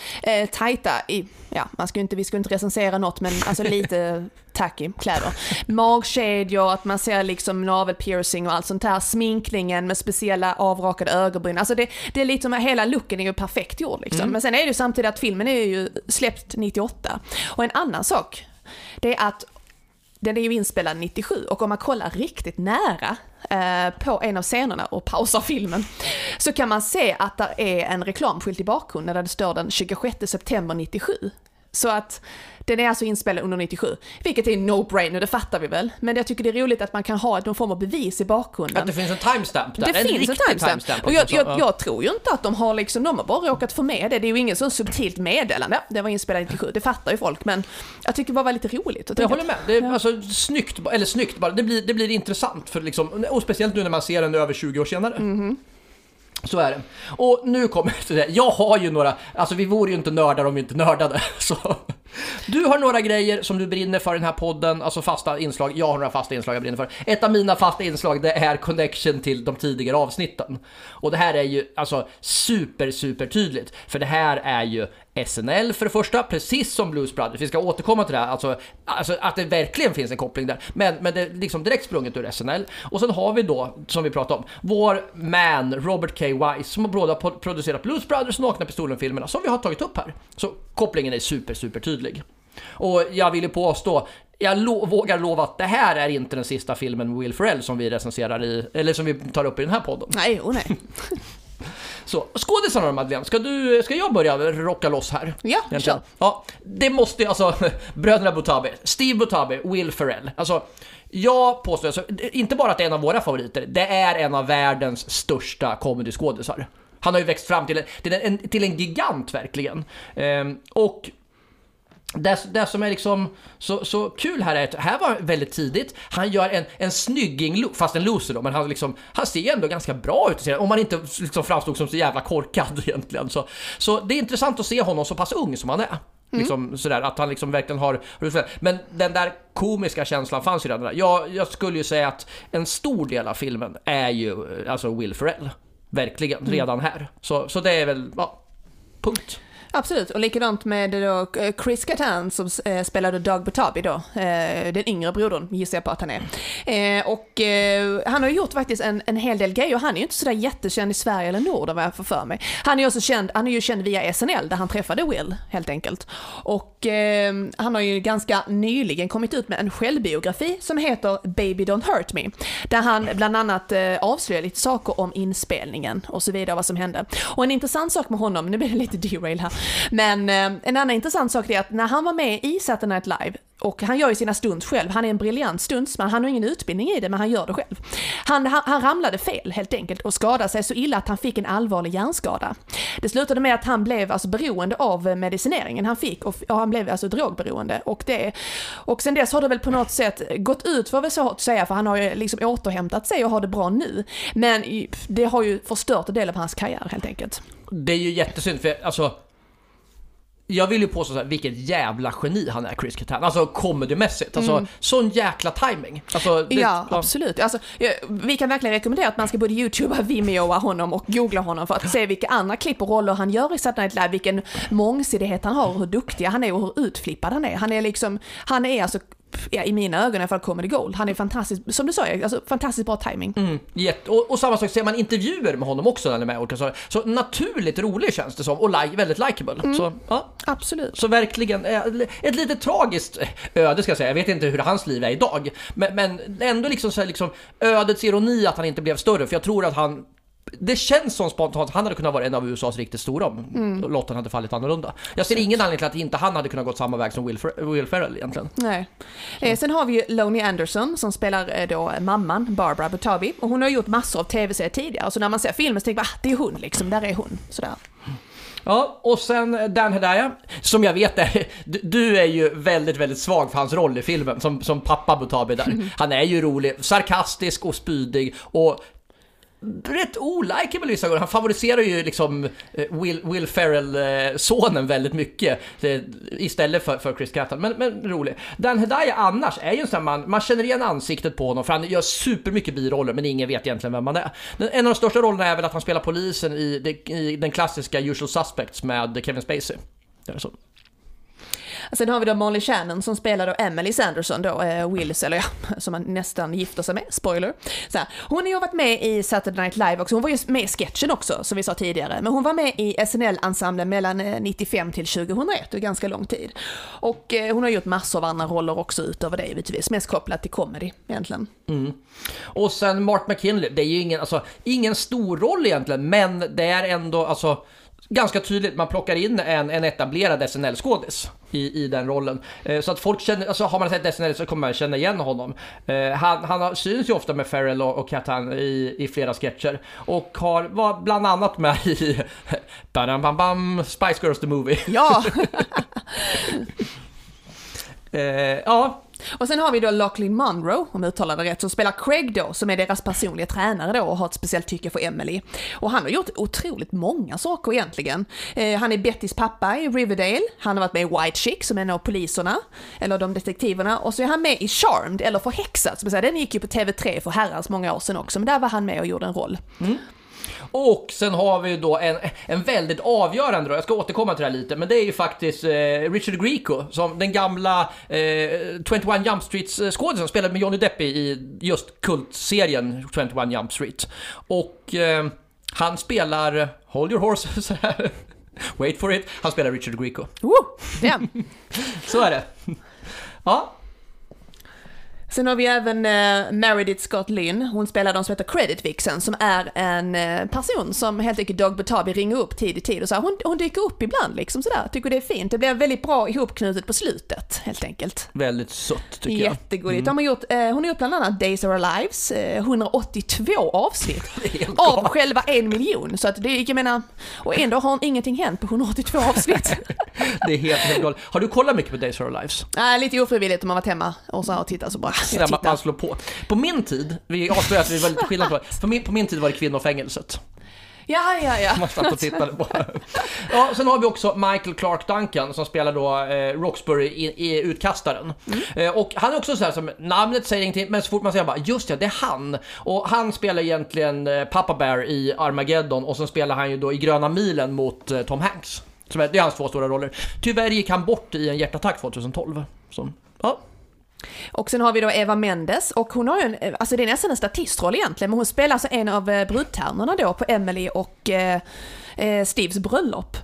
uh, tajta i, ja man ska inte, vi ska inte recensera något men alltså lite tacky kläder. Magkedjor, att man ser liksom navelpiercing och allt sånt här. Sminkningen med speciella avrakade ögonbryn. Alltså det, det är liksom, hela looken är ju perfekt gjord liksom. Mm. Men sen är det ju samtidigt att filmen är ju släppt 98. Och en annan sak, det är att den är ju inspelad 97 och om man kollar riktigt nära eh, på en av scenerna och pausar filmen så kan man se att det är en reklamskylt i bakgrunden där det står den 26 september 97. Så att den är alltså inspelad under 97, vilket är no-brainer, det fattar vi väl. Men jag tycker det är roligt att man kan ha någon form av bevis i bakgrunden. Att det finns en timestamp där? Det en finns en timestamp. timestamp och jag, jag, jag, tror ju inte att de har liksom, de har bara råkat få med det. Det är ju ingen sån subtilt meddelande. Det var inspelat 97, det fattar ju folk. Men jag tycker det bara var lite roligt. Jag håller med. Det är ja. alltså snyggt, eller snyggt bara, det blir, det blir intressant för liksom, och speciellt nu när man ser den över 20 år senare. Mm. Så är det. Och nu kommer det. Jag har ju några, alltså vi vore ju inte nördar om vi inte nördade. Så. Du har några grejer som du brinner för i den här podden, alltså fasta inslag. Jag har några fasta inslag jag brinner för. Ett av mina fasta inslag det är connection till de tidigare avsnitten. Och det här är ju alltså super, super tydligt. För det här är ju SNL för det första, precis som Blues Brothers. Vi ska återkomma till det här, alltså, alltså att det verkligen finns en koppling där. Men, men det är liksom direkt sprunget ur SNL. Och sen har vi då, som vi pratade om, vår man Robert K. Wise som båda har producerat Blues Brothers och Nakna Pistolen-filmerna som vi har tagit upp här. Så kopplingen är super, super tydlig. Och jag vill ju påstå, jag lo vågar lova att det här är inte den sista filmen med Will Ferrell som vi recenserar i, eller som vi tar upp i den här podden. Nej, oh nej. Så, skådisarna Madeleine, ska, du, ska jag börja rocka loss här? Ja, kör. Ja, det måste ju alltså, bröderna Butabi, Steve Butabi, Will Ferrell. Alltså, jag påstår, alltså, inte bara att det är en av våra favoriter, det är en av världens största comedyskådisar. Han har ju växt fram till en, till en, till en gigant verkligen. Ehm, och det, det som är liksom så, så kul här är att här var väldigt tidigt, han gör en, en snygging fast en loser då, men han, liksom, han ser ändå ganska bra ut om man inte liksom framstod som så jävla korkad egentligen. Så, så det är intressant att se honom så pass ung som han är. Liksom sådär, att han liksom verkligen har... Men den där komiska känslan fanns ju redan där. Jag, jag skulle ju säga att en stor del av filmen är ju alltså Will Ferrell. Verkligen, redan här. Så, så det är väl, ja, punkt. Absolut, och likadant med då eh, Chris Kattan som eh, spelade Doug Butabi då, eh, den yngre brodern gissar jag på att han är. Och han har ju gjort faktiskt en, en hel del grejer, han är ju inte sådär jättekänd i Sverige eller Norden vad jag får för mig. Han är ju också känd, han är ju känd via SNL där han träffade Will helt enkelt. Och han har ju ganska nyligen kommit ut med en självbiografi som heter Baby Don't Hurt Me. Där han bland annat avslöjar lite saker om inspelningen och så vidare, vad som hände. Och en intressant sak med honom, nu blir det lite derail här, men eh, en annan intressant sak är att när han var med i Saturday Night Live, och han gör ju sina stunts själv, han är en briljant stuntsman, han har ingen utbildning i det men han gör det själv. Han, han, han ramlade fel helt enkelt och skadade sig så illa att han fick en allvarlig hjärnskada. Det slutade med att han blev alltså beroende av eh, medicineringen han fick och, och han blev alltså drogberoende. Och, det, och sen dess har det väl på något sätt gått ut för väl så att säga, för han har ju liksom återhämtat sig och har det bra nu. Men det har ju förstört en del av hans karriär helt enkelt. Det är ju jättesynd för alltså jag vill ju påstå såhär, vilket jävla geni han är, Chris Kattan. Alltså comedymässigt. Alltså, mm. sån jäkla timing. Alltså, det, ja, ja, absolut. Alltså, vi kan verkligen rekommendera att man ska både youtuba, vimeoa honom och googla honom för att se vilka andra klipp och roller han gör i Saturday Night Live, vilken mångsidighet han har och hur duktig han är och hur utflippad han är. Han är liksom, han är alltså ja, i mina ögon i alla fall comedy gold. Han är fantastisk, som du sa, alltså, fantastiskt bra timing. Mm, jätte, och, och, samma sak, ser man intervjuer med honom också när han är med och så, så naturligt rolig känns det som och like, väldigt likeable. Mm, så, ja. Absolut. Så verkligen, eh, ett lite tragiskt öde ska jag säga. Jag vet inte hur hans liv är idag. Men, men ändå liksom, så här, liksom ödets ironi att han inte blev större, för jag tror att han det känns som spontant, han hade kunnat vara en av USAs riktigt stora om mm. lotten hade fallit annorlunda. Jag ser ingen anledning till att inte han hade kunnat gå samma väg som Will, Fer Will Ferrell egentligen. Nej. Eh, sen har vi ju Loney Anderson som spelar eh, då mamman, Barbara Butabi. Och hon har gjort massor av tv-serier tidigare, så när man ser filmen så tänker man ah, det är hon liksom, där är hon. Sådär. Ja, och sen Dan Hedaya, som jag vet är, du är ju väldigt, väldigt svag för hans roll i filmen, som, som pappa Butabi där. Mm. Han är ju rolig, sarkastisk och spydig och rätt olikeable vissa gånger. Han favoriserar ju liksom eh, Will, Will Ferrell-sonen eh, väldigt mycket eh, istället för, för Chris Catton. Men, men rolig. Dan Hedaya annars är ju en sån man, man känner igen ansiktet på honom för han gör supermycket biroller men ingen vet egentligen vem han är. En av de största rollerna är väl att han spelar polisen i, i den klassiska Usual Suspects med Kevin Spacey. Alltså, sen har vi då Molly Shannon som spelar då Emily Sanderson då, eh, Wills, eller ja, som man nästan gifter sig med, spoiler. Så här, hon har ju varit med i Saturday Night Live också, hon var ju med i sketchen också, som vi sa tidigare, men hon var med i SNL-ensemblen mellan eh, 95 till 2001, det är ganska lång tid. Och eh, hon har gjort massor av andra roller också utöver det givetvis, mest kopplat till comedy egentligen. Mm. Och sen Mark McKinley, det är ju ingen, alltså, ingen stor roll egentligen, men det är ändå, alltså ganska tydligt, man plockar in en, en etablerad SNL-skådis i, i den rollen. Eh, så att folk känner, alltså har man sett SNL så kommer man känna igen honom. Eh, han, han syns ju ofta med Ferrell och, och Catan i, i flera sketcher och har, var bland annat med i bam, bam, bam, Spice Girls the Movie. Ja! eh, ja, och sen har vi då Lachlan Monroe, om jag uttalar det rätt, som spelar Craig då, som är deras personliga tränare då och har ett speciellt tycke för Emily. Och han har gjort otroligt många saker egentligen. Eh, han är Bettys pappa i Riverdale, han har varit med i White Chick som är en av poliserna, eller de detektiverna, och så är han med i Charmed, eller Förhäxad, som jag säger, den gick ju på TV3 för herrans många år sedan också, men där var han med och gjorde en roll. Mm. Och sen har vi då en, en väldigt avgörande då, jag ska återkomma till det här lite, men det är ju faktiskt eh, Richard Grieco, som den gamla eh, 21 Jump Streets eh, skådisen spelade med Johnny Depp i just kultserien 21 Jump Street. Och eh, han spelar, hold your horses här, wait for it, han spelar Richard Grieco. Woo, Så är det. Ja, Sen har vi även eh, Meredith Scott Lynn, hon spelar de som heter Credit Vixen, som är en eh, person som helt enkelt Dog Butabi ringer upp tid i tid och så här, hon, hon dyker upp ibland liksom sådär, tycker det är fint. Det blir väldigt bra ihopknutet på slutet, helt enkelt. Väldigt sött tycker jag. Jättegulligt. Mm. Har gjort, eh, hon har gjort bland annat Days of Our Lives, 182 eh, avsnitt av själva en miljon. Så att det, jag menar, och ändå har ingenting hänt på 182 avsnitt. det är helt, helt galet. Har du kollat mycket på Days of Our Lives? Nej, lite ofrivilligt om man varit hemma och så och tittat så bara där man, man slår på. På min tid, vi avslöjar att vi var lite skillnad på på min, på min tid var det kvinnofängelset. Ja, ja, ja. Man satt och tittade på. Ja, sen har vi också Michael Clark Duncan som spelar då eh, Roxbury i, i Utkastaren. Eh, och han är också så här som, namnet säger ingenting, men så fort man säger bara just ja, det är han. Och han spelar egentligen eh, Papa Bear i Armageddon och sen spelar han ju då i Gröna milen mot eh, Tom Hanks. Som är, det är hans två stora roller. Tyvärr gick han bort i en hjärtattack 2012. Så, ja. Och sen har vi då Eva Mendes och hon har ju en, alltså det är nästan en statistroll egentligen, men hon spelar alltså en av eh, brudtärnorna då på Emily och eh, eh, Steves bröllop.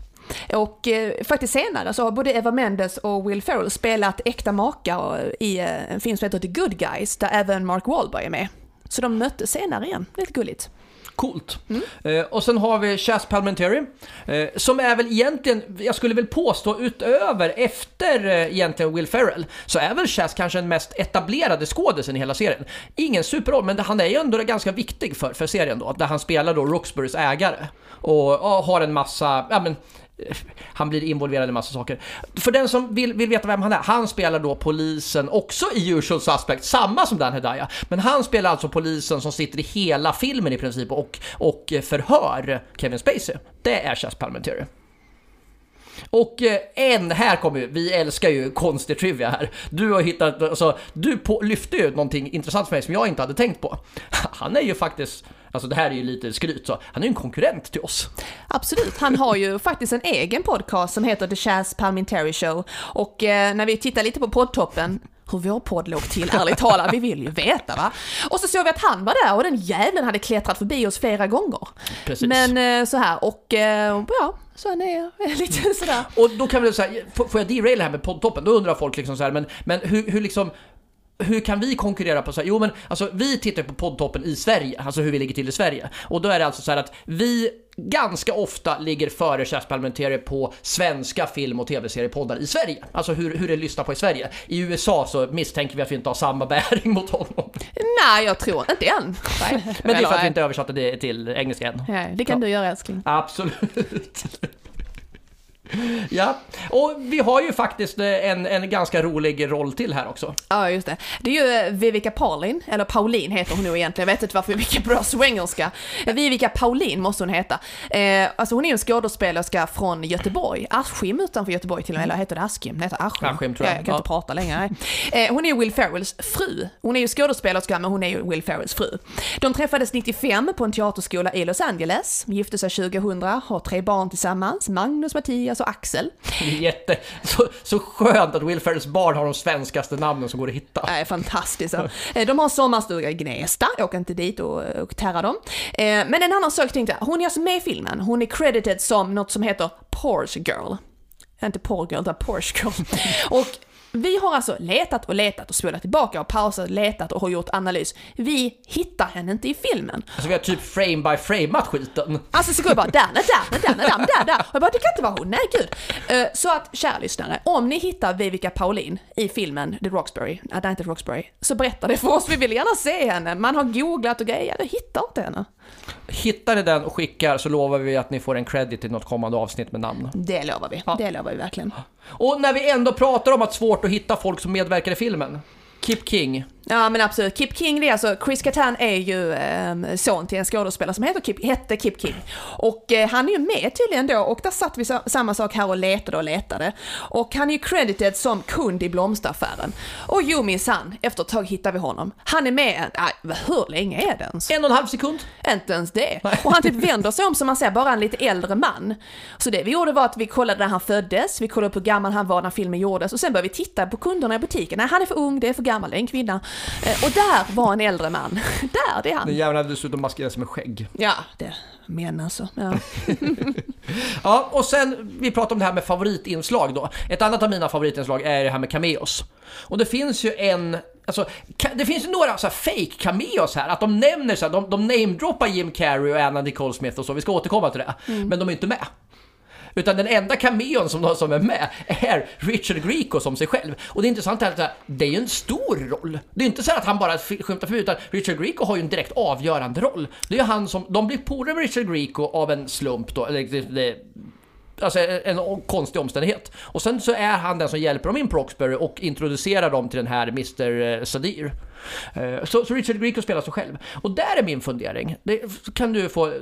Och eh, faktiskt senare så har både Eva Mendes och Will Ferrell spelat äkta makar i eh, en film som heter The Good Guys, där även Mark Wahlberg är med. Så de möttes senare igen, lite gulligt. Coolt. Eh, och sen har vi Chas Palmentary eh, som är väl egentligen, jag skulle väl påstå utöver, efter eh, egentligen Will Ferrell, så är väl Chas kanske den mest etablerade skådisen i hela serien. Ingen superroll, men han är ju ändå ganska viktig för, för serien då, där han spelar då Roxburys ägare. Och och har en massa, ja men, han blir involverad i massa saker. För den som vill, vill veta vem han är, han spelar då polisen också i Usual Suspect, samma som Dan Hedaya. Men han spelar alltså polisen som sitter i hela filmen i princip och, och förhör Kevin Spacey. Det är Chas Palmentary. Och eh, en, här kommer ju, vi älskar ju konstig trivia här. Du har hittat, alltså, du på, lyfte ju någonting intressant för mig som jag inte hade tänkt på. Han är ju faktiskt, alltså det här är ju lite skryt så, han är ju en konkurrent till oss. Absolut, han har ju faktiskt en egen podcast som heter The Chaz Palminteri Show. Och eh, när vi tittar lite på poddtoppen, hur vår podd låg till, ärligt talat, vi vill ju veta va. Och så såg vi att han var där och den jäveln hade klättrat förbi oss flera gånger. Precis. Men eh, så här, och eh, ja, så han är lite sådär. Och då kan vi säga, får jag deraila här med poddtoppen? Då undrar folk liksom så här, men, men hur, hur liksom hur kan vi konkurrera på så här? Jo men alltså vi tittar på poddtoppen i Sverige, alltså hur vi ligger till i Sverige. Och då är det alltså så här att vi ganska ofta ligger före Chas Palminteri på svenska film och tv-seriepoddar i Sverige. Alltså hur, hur det lyssnar på i Sverige. I USA så misstänker vi att vi inte har samma bäring mot honom. Nej, jag tror inte än. Nej. Men det är för att vi inte översatte det till engelska än. Ja, det kan Ja. du göra älskling. Absolut. Ja, och vi har ju faktiskt eh, en, en ganska rolig roll till här också. Ja, just det. Det är ju eh, Vivica Paulin, eller Pauline heter hon nog egentligen, jag vet inte varför Vivica bra svengelska. Eh, Vivica Paulin måste hon heta. Eh, alltså hon är ju en skådespelerska från Göteborg, Askim utanför Göteborg till och med, eller heter det Askim? Det heter Askim. Askim, tror jag. Ja, jag kan Ja. inte prata längre. Eh, hon är ju Will Ferrells fru. Hon är ju skådespelerska, men hon är ju Will Ferrells fru. De träffades 95 på en teaterskola i Los Angeles, gifte sig 2000, har tre barn tillsammans, Magnus, Mattias och Axel. Det är jätte, så, så skönt att Will Ferrells barn har de svenskaste namnen som går att hitta. är fantastiskt. Eh, De har sommarstuga i Gnesta, jag åker inte dit och, och terrar dem. Eh, Men en annan sak tänkte jag, hon är alltså med i filmen, hon är credited som något som heter Porsche Girl. Inte Porsche Girl, utan Porsche Girl. Och vi har alltså letat och letat och spolat tillbaka och pausat, letat och har gjort analys. Vi hittar henne inte i filmen. Alltså vi har typ frame by frameat skiten. Alltså så går jag bara där, där, där, där, där, där, där. Och jag bara, det kan inte vara hon, nej gud. Eh, Så att, kära lyssnare, om ni hittar Vivica Paulin i filmen The Roxbury, nej det är inte Roxbury, så berätta det för oss, vi vill gärna se henne. Man har googlat och grejer, jag hittar inte henne. Hittar ni den och skickar så lovar vi att ni får en credit i något kommande avsnitt med namn. Det lovar vi, det lovar vi verkligen. Och när vi ändå pratar om att svårt att hitta folk som medverkar i filmen. Kip King. Ja men absolut, Kip King det är alltså, Chris Kattan är ju eh, son till en skådespelare som heter Kip, hette Kip King. Och eh, han är ju med tydligen då och där satt vi sa, samma sak här och letade och letade. Och han är ju credited som kund i blomsteraffären. Och jo minsann, efter ett tag hittar vi honom. Han är med, nej, hur länge är det ens? En och en halv sekund. Inte ens det. Och han typ vänder sig om som man ser bara en lite äldre man. Så det vi gjorde var att vi kollade när han föddes, vi kollade på hur gammal han var när filmen gjordes och sen började vi titta på kunderna i butiken. Nej, han är för ung, det är för gammal, det är en kvinna. Eh, Och där var en äldre man. Där, det är Den han. jäveln hade dessutom maskerat sig med skägg. Ja, det men alltså. Ja. Ja, och sen, vi pratade om det här med favoritinslag då. Ett annat av mina favoritinslag är det här med cameos. Och det finns ju en, alltså, det finns ju några så här fake cameos här, att de nämner så här, de, de namedroppar Jim Carrey och Anna Nicole Smith och så, vi ska återkomma till det. Men de är inte med. Utan den enda cameon som, som är med är Richard Grieco som sig själv. Och det intressanta är att det är ju en stor roll. Det är inte så att han bara skymtar förbi, utan Richard Grieco har ju en direkt avgörande roll. Det är ju han som, de blir polare med Richard Grieco av en slump då, eller det, det, Alltså en konstig omständighet. Och sen så är han den som hjälper dem in på Roxbury och introducerar dem till den här Mr eh, Sadir. Eh, så, så Richard Grieco spelar sig själv. Och där är min fundering. Det kan du få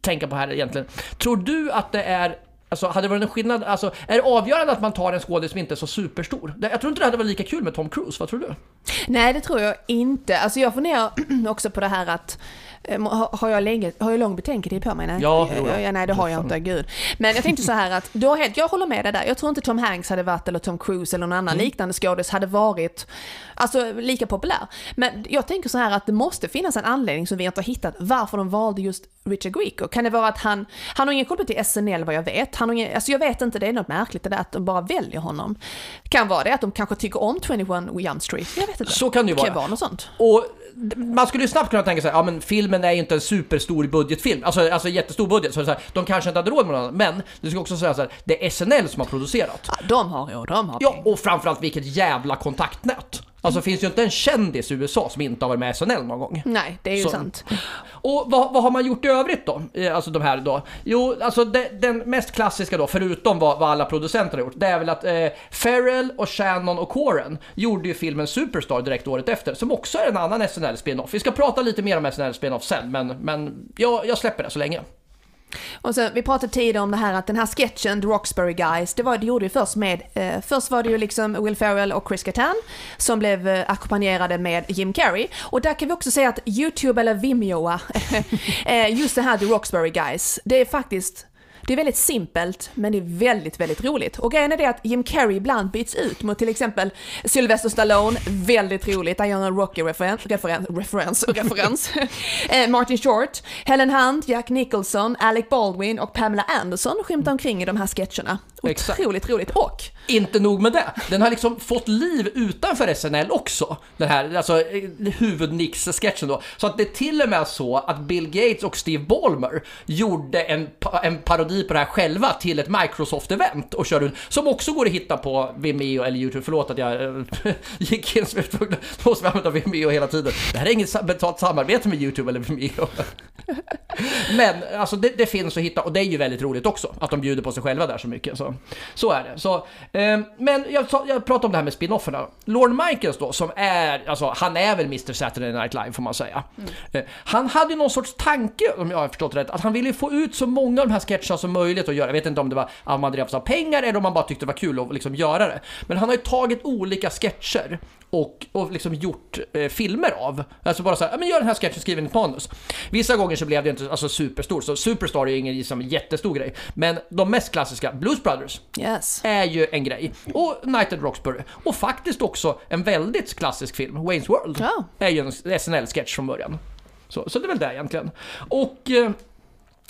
tänka på här egentligen. Tror du att det är Alltså hade det varit en skillnad, alltså är det avgörande att man tar en skådis som inte är så superstor? Det- Jag tror inte det hade varit lika kul med Tom Cruise, vad tror du? Nej, det tror jag inte. Alltså jag funderar också på det här att eh, har jag, länge, har jag lång betänketid på mig? Nej, Ja, ja, jo, ja. ja, nej det har jag inte, gud. Men jag tänkte så här att, du har helt, jag håller med dig där. Jag tror inte Tom Hanks hade varit, eller Tom Cruise eller någon annan Mm. liknande skådis hade varit alltså, lika populär. Men jag tänker så här att det måste finnas en anledning som vi inte har hittat varför de valde just Richard Grieco. Kan det vara att han, han har ingen koppling till SNL vad jag vet. Han har ingen, alltså jag vet inte, det är något märkligt det där att de bara väljer honom. Kan vara det att de kanske tycker om 21 Jump Street, jag vet inte. Så kan det ju Kan vara. vara något sånt. Och man skulle ju snabbt kunna tänka sig, ja men filmen är ju inte en superstor budgetfilm, alltså, alltså jättestor budget, så, det så här, de kanske inte hade råd med något annat. Men det ska också säga så här, det är SNL som har producerat. Ja, de har råd, de har Ja, pengar. och framförallt vilket jävla kontaktnät. Alltså finns ju inte en kändis i USA som inte har varit med i SNL någon gång. Nej, det är ju Så- sant. Och vad, vad har man gjort i övrigt då? Alltså de här då? Jo, alltså det, den mest klassiska då, förutom vad, vad alla producenter har gjort, det är väl att eh, Farrell och Shannon och Coren gjorde ju filmen Superstar direkt året efter, som också är en annan SNL-spin-off. Vi ska prata lite mer om SNL-spin-off sen, men, men jag, jag släpper det så länge. Och sen, vi pratade tidigare om det här att den här sketchen, The Roxbury Guys, det, var, det gjorde ju först med, eh, först var det ju liksom Will Ferrell och Chris Kattan som blev eh, ackompanjerade med Jim Carrey. Och där kan vi också säga att YouTube eller Vimeo, eh, just det här The Roxbury Guys, det är faktiskt det är väldigt simpelt, men det är väldigt, väldigt roligt. Och grejen är det att Jim Carrey ibland byts ut mot till exempel Sylvester Stallone, väldigt roligt, han gör en Rocky-referens, referens, referens, referens. Eh, Martin Short, Helen Hunt, Jack Nicholson, Alec Baldwin och Pamela Anderson skymtar omkring i de här sketcherna. Exakt. Otroligt roligt. Och Inte nog med det, den har liksom fått liv utanför SNL också. Den här alltså, eh, huvudnix-sketchen då. Så att det är till och med så att Bill Gates och Steve Ballmer gjorde en, pa- en parodi på det här själva till ett Microsoft-event och kör ut, som också går att hitta på Vimeo eller YouTube. Förlåt att jag äh, gick in som jag var tvungen- måste vi använda Vimeo hela tiden. Det här är inget betalt samarbete med YouTube eller Vimeo. Men alltså det, det finns att hitta och det är ju väldigt roligt också att de bjuder på sig själva där så mycket. Så, så är det. Så, eh, men jag, jag pratar om det här med spin-offerna. Lorne Michaels då, som är, alltså han är väl Mr Saturday Night Live får man säga. Eh, han hade ju någon sorts tanke, om jag har förstått rätt, att han ville få ut så många av de här sketcherna som möjligt att göra. Jag vet inte om det var att man drevs av pengar eller om man bara tyckte det var kul att liksom göra det. Men han har ju tagit olika sketcher och, och liksom gjort eh, filmer av. Alltså bara såhär, men gör den här sketchen, skriv in ett manus. Vissa gånger så blev det inte alltså, superstor, så Superstar är ju ingen liksom, jättestor grej. Men de mest klassiska, Blues Brothers, yes. är ju en grej. Och Night at Roxbury. Och faktiskt också en väldigt klassisk film, Wayne's World. Ja. Är ju en SNL-sketch från början. Så, så det är väl det egentligen. Och... Eh,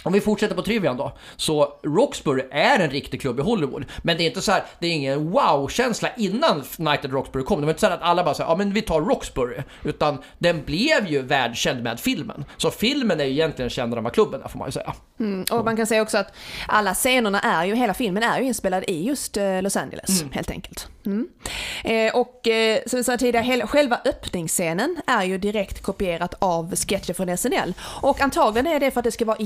om vi fortsätter på trivian då, så Roxbury är en riktig klubb i Hollywood. Men det är inte så här, det är ingen wow-känsla innan Night at Roxbury kom. Det var inte så här att alla bara säger ja men vi tar Roxbury. Utan den blev ju världskänd med filmen. Så filmen är ju egentligen kändare än vad klubben är får man ju säga. Mm, och man kan säga också att alla scenerna är ju, hela filmen är ju inspelad i just eh, Los Angeles, helt enkelt. Mm. Eh, och eh, som vi sa tidigare, själva öppningsscenen är ju direkt kopierat av sketcher från SNL. Och antagligen är det för att det ska vara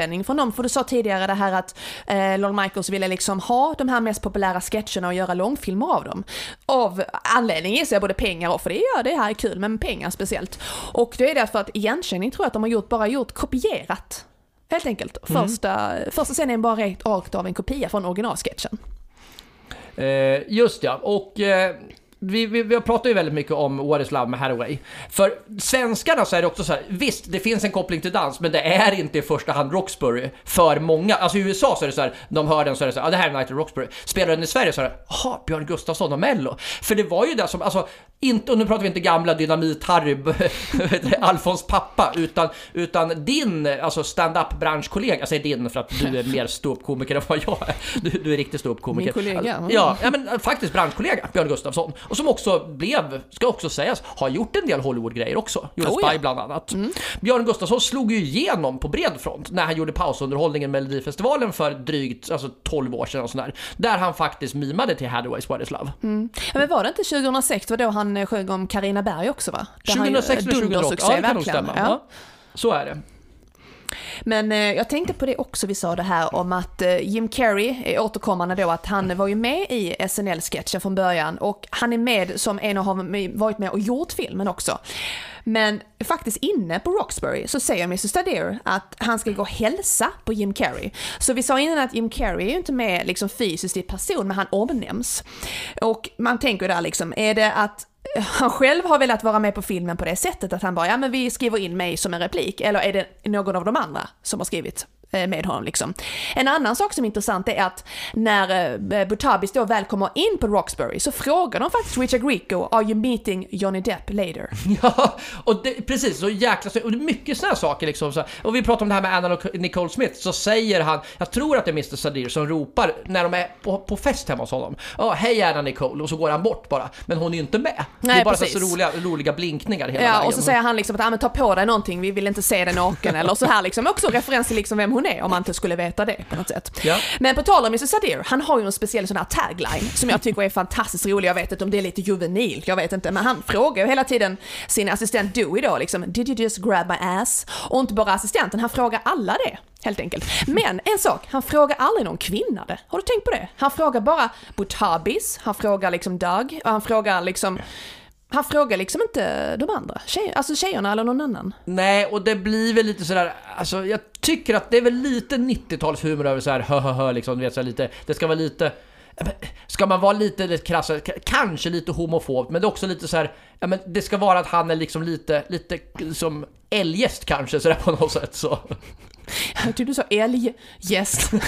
igenkänning från dem, för du sa tidigare det här att eh, Lorne Michaels ville liksom ha de här mest populära sketcherna och göra långfilmer av dem. Av anledning gissar jag både pengar och, för det gör det här är kul, men pengar speciellt. Och det är därför att igenkänning tror jag att de har gjort, bara gjort kopierat Helt enkelt. Första, första scenen är bara rakt, rakt av en kopia från originalsketchen. Eh, just ja, och eh, vi, vi, vi pratar ju väldigt mycket om What is Love med Hathaway. För svenskarna så är det också så här, visst det finns en koppling till dans, men det är inte i första hand Roxbury för många. Alltså i USA så är det så här, de hör den så är det så här, ah, det här är Night at Roxbury. Spelar den i Sverige så är det, jaha, Björn Gustafsson och Mello. För det var ju det som, alltså, inte, och nu pratar vi inte gamla Dynamit-Harry, Alfons pappa, utan, utan din, alltså stand-up branschkollega, jag säger din för att du är mer ståuppkomiker än vad jag är. Du, du är riktigt ståuppkomiker. Min kollega, mm. Ja, ja, men eh, faktiskt branschkollega, Björn Gustafsson. Och som också blev, ska också sägas, har gjort en del Hollywood-grejer också. Gjorde Oh, Spy ja. Mm. bland annat. Björn Gustafsson slog ju igenom på bred front när han gjorde pausunderhållningen med Melodifestivalen för drygt alltså 12 år sedan och sådär. Där han faktiskt mimade till Hathaways What is Love. Ja, men var det inte 2006, det var då han eh, sjöng om Karina Berg också va? Där han ju, 2006 eller eh, 2008, dundersuccé, ja det kan nog stämma. Ja. Ja. Så är det. Men eh, jag tänkte på det också, vi sa det här om att eh, Jim Carrey är återkommande då att han var ju med i SNL-sketchen från början och han är med som en av har varit med och gjort filmen också. Men faktiskt inne på Roxbury så säger Mr Stadir att han ska gå och hälsa på Jim Carrey. Så vi sa innan att Jim Carrey är ju inte med liksom fysiskt i person, men han omnämns. Och man tänker där liksom, är det att han själv har velat vara med på filmen på det sättet att han bara, ja men vi skriver in mig som en replik, eller är det någon av de andra som har skrivit? Med honom liksom. En annan sak som är intressant är att när eh, Butabis då väl kommer in på Roxbury så frågar de faktiskt Richard Grieco “Are you meeting Johnny Depp later?” Ja, och det, precis, så jäkla och det är mycket sådana saker liksom. Så, och vi pratar om det här med Anna och Nicole Smith, så säger han, jag tror att det är Mr Sadir som ropar när de är på, på fest hemma hos honom. Ja, hej Anna Nicole, och så går han bort bara. Men hon är ju inte med. Nej, det är bara så, så, roliga, roliga blinkningar hela Ja, vägen. och så säger han liksom att, ah, men ta på dig någonting, vi vill inte se dig naken, eller så här liksom. Också referens till liksom vem hon är, om man inte skulle veta det på något sätt. Ja. Men på tal om Mr Sadir, han har ju en speciell sån här tagline som jag tycker är fantastiskt rolig. Jag vet inte om det är lite juvenil, jag vet inte, men han frågar ju hela tiden sin assistent Dewey då liksom, did you just grab my ass? Och inte bara assistenten, han frågar alla det. Helt enkelt. Men en sak, han frågar aldrig någon kvinna det. Har du tänkt på det? Han frågar bara Butabis, han frågar liksom Doug, och han frågar liksom han frågar liksom inte de andra, tjej, alltså tjejerna eller någon annan. Nej, och det blir väl lite sådär, alltså jag tycker att det är väl lite 90-talshumor över såhär hö hö hö liksom, du vet såhär lite, det ska vara lite Ska man vara lite, lite krass, kanske lite homofob, men det är också lite så här, ja men det ska vara att han är liksom lite, lite som eljest kanske sådär på något sätt så. Jag tyckte du sa älggäst.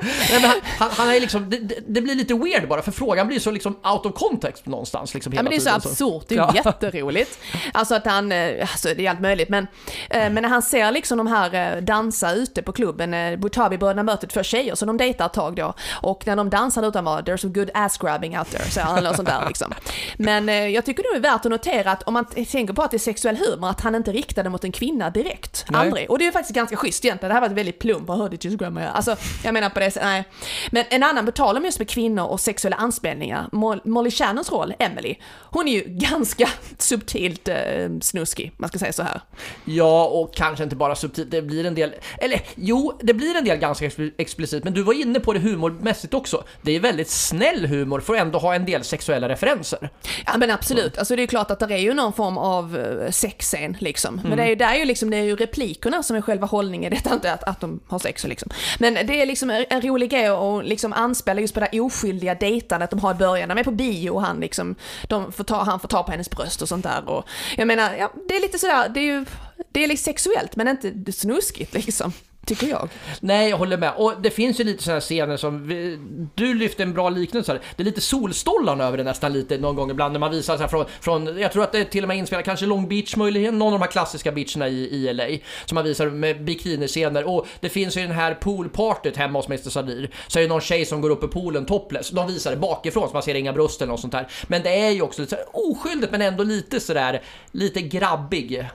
Nej, men han, han, han är liksom, det, det, blir lite weird bara för frågan blir så liksom out of context någonstans. Liksom hela ja men det är så absurt, det är ja. jätteroligt. Alltså att han, eh, alltså det är allt möjligt men, eh, men när han ser liksom de här eh, dansa ute på klubben, Butabi-bröderna möter två tjejer som de dejtar ett tag då och när de dansar utan var “there's some good ass grabbing out there” så han eller sånt där liksom. Men jag tycker det är värt att notera att om man tänker på att det är sexuell humor, att han inte riktade mot en kvinna direkt. Nej. Aldrig. Och det är faktiskt ganska schysst egentligen. Det här var ett väldigt plump, did you grab my Alltså, jag menar på det sättet, nej. Men en annan, på tal om just med kvinnor och sexuella anspelningar, Molly Shannons roll, Emily, hon är ju ganska subtilt eh, snuskig, man ska säga så här. Ja, och kanske inte bara subtilt, det blir en del, eller jo, det blir en del ganska explicit, men du var inne på det humormässigt också. Det är väldigt snäll humor för att ändå ha en del sexuella referenser. Ja men absolut, alltså det är klart att det är ju någon form av eh, sexscen liksom. Men mm. det är ju där är ju liksom, det är ju replikerna som är själva är detta inte att, att de har sex liksom. Men det är liksom en rolig grej att liksom anspela just på det oskyldiga dejtandet de har i början. De är på bio och han liksom, de får ta, han får ta på hennes bröst och sånt där. Och jag menar, ja, det är lite sådär, det är ju, det är liksom sexuellt men inte snuskigt liksom. Tycker jag. Nej, jag håller med. Och det finns ju lite sådana scener som, vi, du lyfte en bra liknelse här. Det är lite Solstollarna över det nästan lite någon gång ibland när man visar så här från, från jag tror att det är till och med inspelat, kanske Long Beach möjligen, någon av de här klassiska beacherna i, i LA. Som man visar med bikiniscener. Och det finns ju den här poolpartyt hemma hos Mr Sadir. Så är det någon tjej som går upp i poolen topless. De visar det bakifrån så man ser inga bröst eller något sånt där. Men det är ju också lite så här oskyldigt men ändå lite sådär, lite grabbig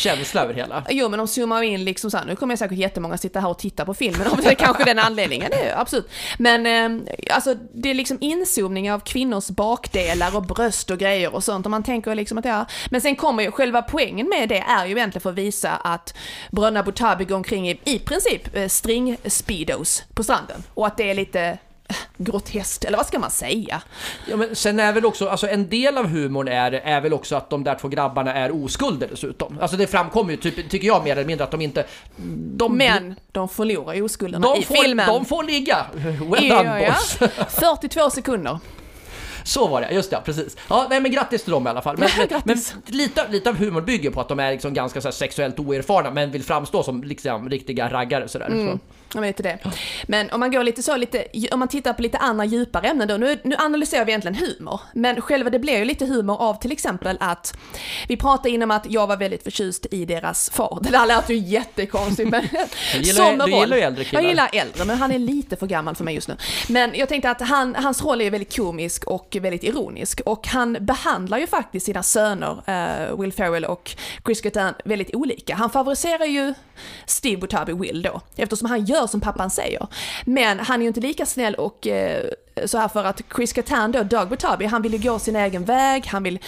känsla över hela. Jo men de zoomar in liksom såhär, nu kommer jag säkert jättemånga sitta här och titta på filmen av det kanske den anledningen, det är absolut. Men eh, alltså det är liksom inzoomning av kvinnors bakdelar och bröst och grejer och sånt. Och man tänker liksom att ja, men sen kommer ju själva poängen med det är ju egentligen för att visa att Bröderna Botabi går omkring i, i princip eh, string-speedos på stranden. Och att det är lite groteskt, eller vad ska man säga? Ja, men sen är väl också, alltså en del av humorn är, är väl också att de där två grabbarna är oskulder dessutom. Alltså det framkommer ju, typ, tycker jag mer eller mindre, att de inte... De, men de förlorar oskulderna de i får, filmen. De får ligga! Well done ja, boss! 42 sekunder. Så var det, just det, precis. Ja, nej men grattis till dem i alla fall. Men, men, men lite, lite av humorn bygger på att de är liksom ganska så sexuellt oerfarna men vill framstå som liksom, riktiga raggare sådär. Mm. Så. Jag vet det. Men om man går lite så, lite, om man tittar på lite andra djupare ämnen då, nu, nu analyserar vi egentligen humor, men själva det blir ju lite humor av till exempel att vi pratade innan att jag var väldigt förtjust i deras far. Det där lät ju jättekonstigt men... Du gillar, du gillar ju äldre killar. Jag gillar äldre, men han är lite för gammal för mig just nu. Men jag tänkte att han, hans roll är väldigt komisk och väldigt ironisk och han behandlar ju faktiskt sina söner, uh, Will Ferrell och Chris Gattan, väldigt olika. Han favoriserar ju Steve Butabi Will då, eftersom han gör gör som pappan säger. Men han är ju inte lika snäll och eh, så här för att Chris Kattan då, Doug Butabi, han vill ju gå sin egen väg, han vill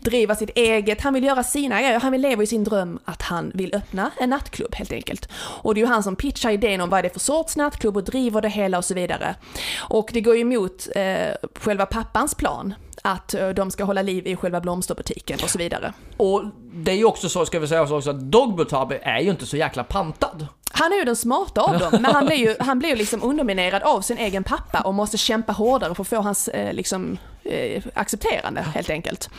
driva sitt eget, han vill göra sina grejer, han vill leva i sin dröm att han vill öppna en nattklubb helt enkelt. Och det är ju han som pitchar idén om vad det är för sorts nattklubb och driver det hela och så vidare. Och det går ju emot eh, själva pappans plan att eh, de ska hålla liv i själva blomsterbutiken och så vidare. Och det är ju också så, ska vi säga så också, att Dog Butabi är ju inte så jäkla pantad. Han är ju den smarta av dem, men han blir ju, han blir ju liksom underminerad av sin egen pappa och måste kämpa hårdare för att få hans eh, liksom, eh, accepterande helt enkelt.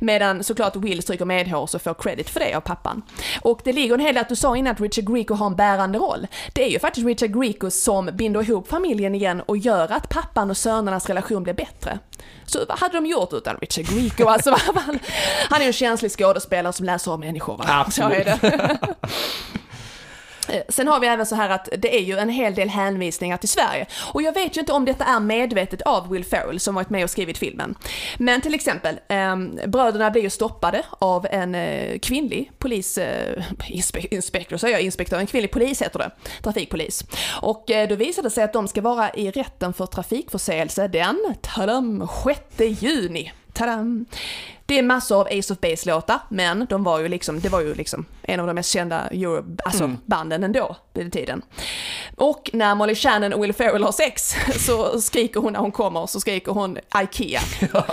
Medan såklart Will stryker medhårs och får credit för det av pappan. Och det ligger en hel del att du sa innan att Richard Grieco har en bärande roll. Det är ju faktiskt Richard Grieco som binder ihop familjen igen och gör att pappan och sönernas relation blir bättre. Så vad hade de gjort utan Richard Grieco? Alltså, han, han är ju en känslig skådespelare som läser om människor. Va? Absolut. Så är det. Eh, sen har vi även så här att det är ju en hel del hänvisningar till Sverige. Och jag vet ju inte om detta är medvetet av Will Ferrell som varit med och skrivit filmen. Men till exempel, eh, bröderna blir ju stoppade av en eh, kvinnlig polis, eh, inspe inspektor, säger jag, inspektör, en kvinnlig polis heter det, trafikpolis. Och eh, då visade det sig att de ska vara i rätten för trafikförseelse den, tadam, 6 juni. Tadam. Det är massor av Ace of Base-låtar, men de var ju liksom, det var ju liksom en av de mest kända Euro, alltså Mm. banden ändå vid den tiden. Och när Molly Shannon och Will Ferrell har sex så skriker hon när hon kommer, så skriker hon IKEA. Ja,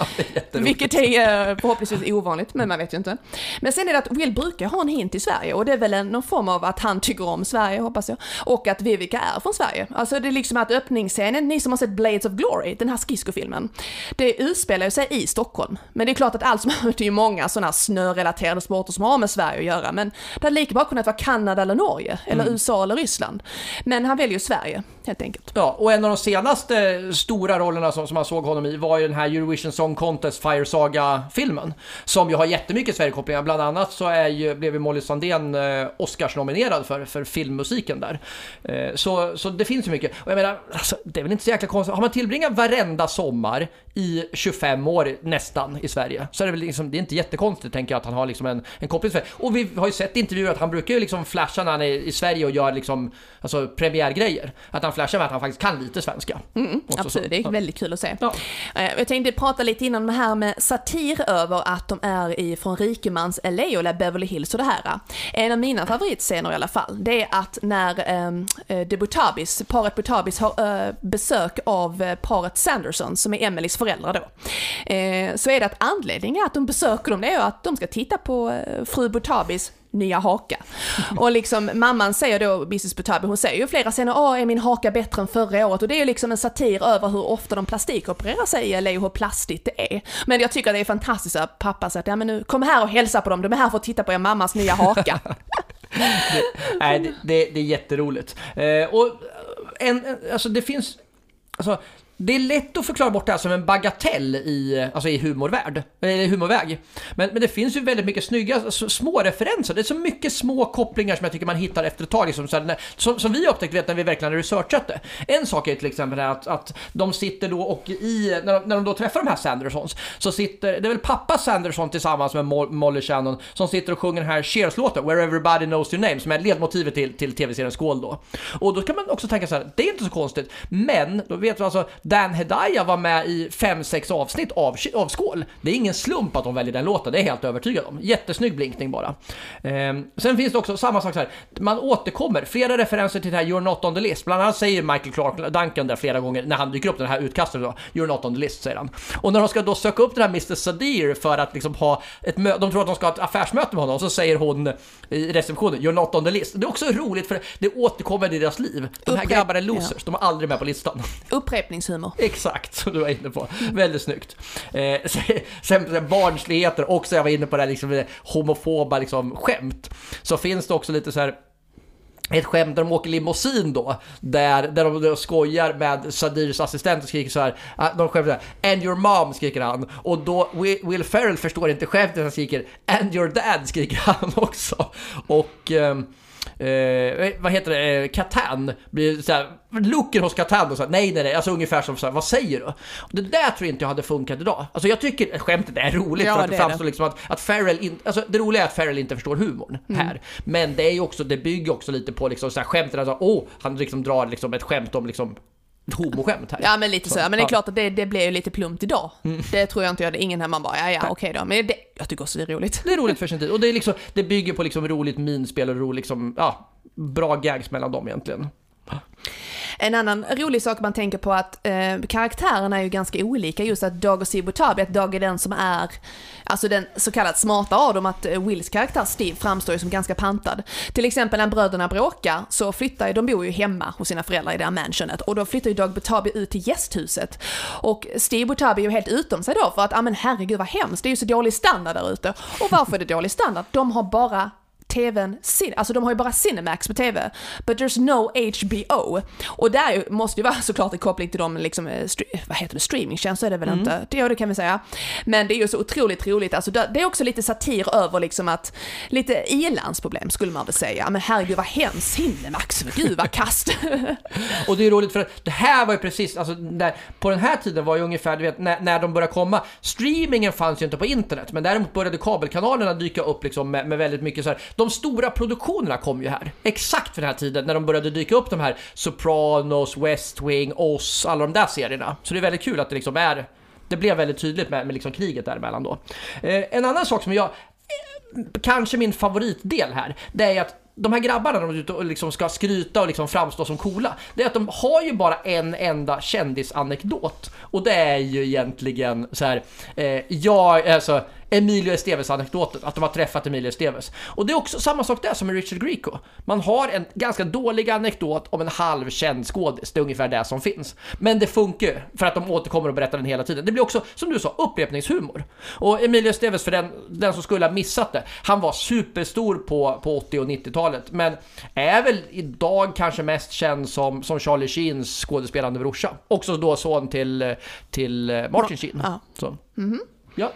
är. Vilket är eh, förhoppningsvis ovanligt, men man vet ju inte. Men sen är det att Will brukar ha en hint i Sverige och det är väl en, någon form av att han tycker om Sverige, hoppas jag. Och att Vivica är från Sverige. Alltså det är liksom att öppningsscenen, ni som har sett Blades of Glory, den här skridskofilmen, det utspelar sig i Stockholm. Men det är klart att allt som det är ju många sådana snörelaterade sporter som har med Sverige att göra, men det hade lika bra kunnat vara Kanada eller Norge, eller USA eller Ryssland. Men han väljer ju Sverige, helt enkelt. Ja, och en av de senaste stora rollerna som, som man såg honom i var ju den här Eurovision Song Contest Fire Saga-filmen. Som ju har jättemycket Sverigekopplingar. Bland annat så är ju, blev ju Molly Sandén eh, Oscars-nominerad för, för filmmusiken där. Eh, så, så det finns ju mycket. Och jag menar, alltså, det är väl inte så jäkla konstigt. Har man tillbringat varenda sommar i 25 år nästan i Sverige så är det väl liksom, det är inte jättekonstigt tänker jag att han har liksom en, en koppling till Sverige. Och vi har ju sett intervjuer att han brukar ju liksom flasha när han är i Sverige och gör liksom, alltså premiärgrejer. Att han flashar med att han faktiskt kan lite svenska. Mm, absolut, det är väldigt kul att se. Ja. Eh, Jag tänkte prata lite innan det här med satir över att de är i, från rikemans LA och Beverly Hills och det här. En av mina favoritscener i alla fall, det är att när ehm, eh, Butabis, paret Butabis har eh, besök av eh, paret Sanderson som är Emelies föräldrar då. Eh, så är det att anledningen att de besöker dem det är att de ska titta på eh, fru Butabis nya haka. Och liksom mamman säger då, Mrs Butabi, hon säger ju flera scener, åh är min haka bättre än förra året? Och det är ju liksom en satir över hur ofta de plastikopererar sig i LA och hur plastigt det är. Men jag tycker att det är fantastiskt att pappa säger att ja men nu, kom här och hälsa på dem, de är här för att titta på er mammas nya haka. Nej, det, det, det är jätteroligt. Eh, och en, en, alltså det finns... Alltså, det är lätt att förklara bort det här som en bagatell i, alltså i humorvärld, eh, eller humorväg. Men, men det finns ju väldigt mycket snygga små referenser. Det är så mycket små kopplingar som jag tycker man hittar efter ett tag. Liksom, så här, när, som, som vi upptäckte vet, när vi verkligen researchat det. En sak är till exempel att, att de sitter då och i, när de, när de då träffar de här Sandersons, så sitter, det är väl pappa Sanderson tillsammans med Molly Shannon som sitter och sjunger den här Cheers-låten, Where Everybody Knows Your Name, som är ledmotivet till, till tv-serien Skål då. Och då kan man också tänka så här, det är inte så konstigt, men då vet vi alltså, Dan Hedaya var med i 5-6 avsnitt av, av Skål. Det är ingen slump att de väljer den låten, det är jag helt övertygad om. Jättesnygg blinkning bara. Ehm, sen finns det också samma sak så här, man återkommer, flera referenser till det här You're Not On The List. Bland annat säger Michael Clark Duncan där flera gånger när han dyker upp den här utkastet då, You're Not On The List säger han. Och när de ska då söka upp den här Mr Sadir för att liksom ha ett möte, de tror att de ska ha ett affärsmöte med honom, så säger hon i receptionen You're Not On The List. Det är också roligt för det återkommer i deras liv. De här grabbarna är losers, de är aldrig med på listan. Upprepningshumor. Exakt, som du var inne på. Väldigt snyggt. Eh, sen, sen barnsligheter, också jag var inne på det här liksom, eh, homofoba liksom, skämt. Så finns det också lite så här ett skämt där de åker limousin då, där, där de skojar med Sadirs assistent och skriker så här, ah, de skämtar så här, and your mom skriker han, och då Will, Ferrell förstår inte skämtet, han skriker and your dad skriker han också. Och Um, eh, vad heter det, eh, Catan, blir såhär, looken hos Catan och så här, nej nej nej, alltså ungefär som såhär, vad säger du? Det där tror jag inte jag hade funkat idag. Alltså jag tycker, skämtet är roligt Ja, för att det det framstår liksom att, att Farrell inte, alltså det roliga är att Farrell inte förstår humorn Mm. här. Men det är ju också, det bygger också lite på liksom såhär skämten, alltså åh, han liksom drar liksom ett skämt om liksom homoskämt här. Ja men lite så, Så, men det är ja. Mm. klart att det, det blir ju lite plumpt idag. Det tror jag inte jag, är ingen här man bara, ja ja okej då. Men det, jag tycker också det är roligt. Det är roligt för sin tid. Och det, är liksom, det bygger på liksom roligt minspel och roligt liksom, ja, bra gags mellan dem egentligen. En annan rolig sak man tänker på att eh, karaktärerna är ju ganska olika. Just att Dag och Steve att Dag är den som är, alltså den så kallat smarta av dem, att eh, Wills karaktär Steve framstår ju som ganska pantad. Till exempel när bröderna bråkar så flyttar ju, de bor ju hemma hos sina föräldrar i det här mansionet och då flyttar ju Dag Butabi ut till gästhuset. Och Steve Butabi är ju helt utom sig då för att, ja men herregud vad hemskt, det är ju så dålig standard där ute. Och varför är det dålig standard? De har bara TVn, cin- alltså de har ju bara Cinemax på TV, but there's no HBO. Och där måste ju vara såklart en koppling till de liksom, eh, vad heter det, streamingtjänster är det väl inte? Det, det kan vi säga. Men det är ju så otroligt roligt, alltså det är också lite satir över liksom att, lite ilandsproblem skulle man väl säga. Men herregud vad hemskt, Cinemax, gud vad kast. Och det är roligt för att det här var ju precis, alltså när, på den här tiden var ju ungefär, du vet, när, när de började komma, streamingen fanns ju inte på internet, men däremot började kabelkanalerna dyka upp liksom med, med väldigt mycket så här. De stora produktionerna kom ju här, exakt för den här tiden, när de började dyka upp de här Sopranos, West Wing, Oz, alla de där serierna. Så det är väldigt kul att det liksom är, det blev väldigt tydligt med, med liksom kriget däremellan då. Eh, en annan sak som jag eh, kanske min favoritdel här, det är att de här grabbarna, när de är ute och liksom ska skryta och liksom framstå som coola, det är att de har ju bara en enda kändisanekdot. Och det är ju egentligen så här, eh, jag, alltså Emilio Esteves-anekdoten, att de har träffat Emilio Esteves. Och det är också samma sak där som med Richard Grieco. Man har en ganska dålig anekdot om en halvkänd skådis, det är ungefär det som finns. Men det funkar ju, för att de återkommer och berättar den hela tiden. Det blir också, som du sa, upprepningshumor. Och Emilio Esteves, för den, den som skulle ha missat det, han var superstor på, på 80 och 90-talet, men är väl idag kanske mest känd som, som Charlie Sheens skådespelande brorsa. Också då son till, till eh, Martin Sheen. Ja. Så. Ja.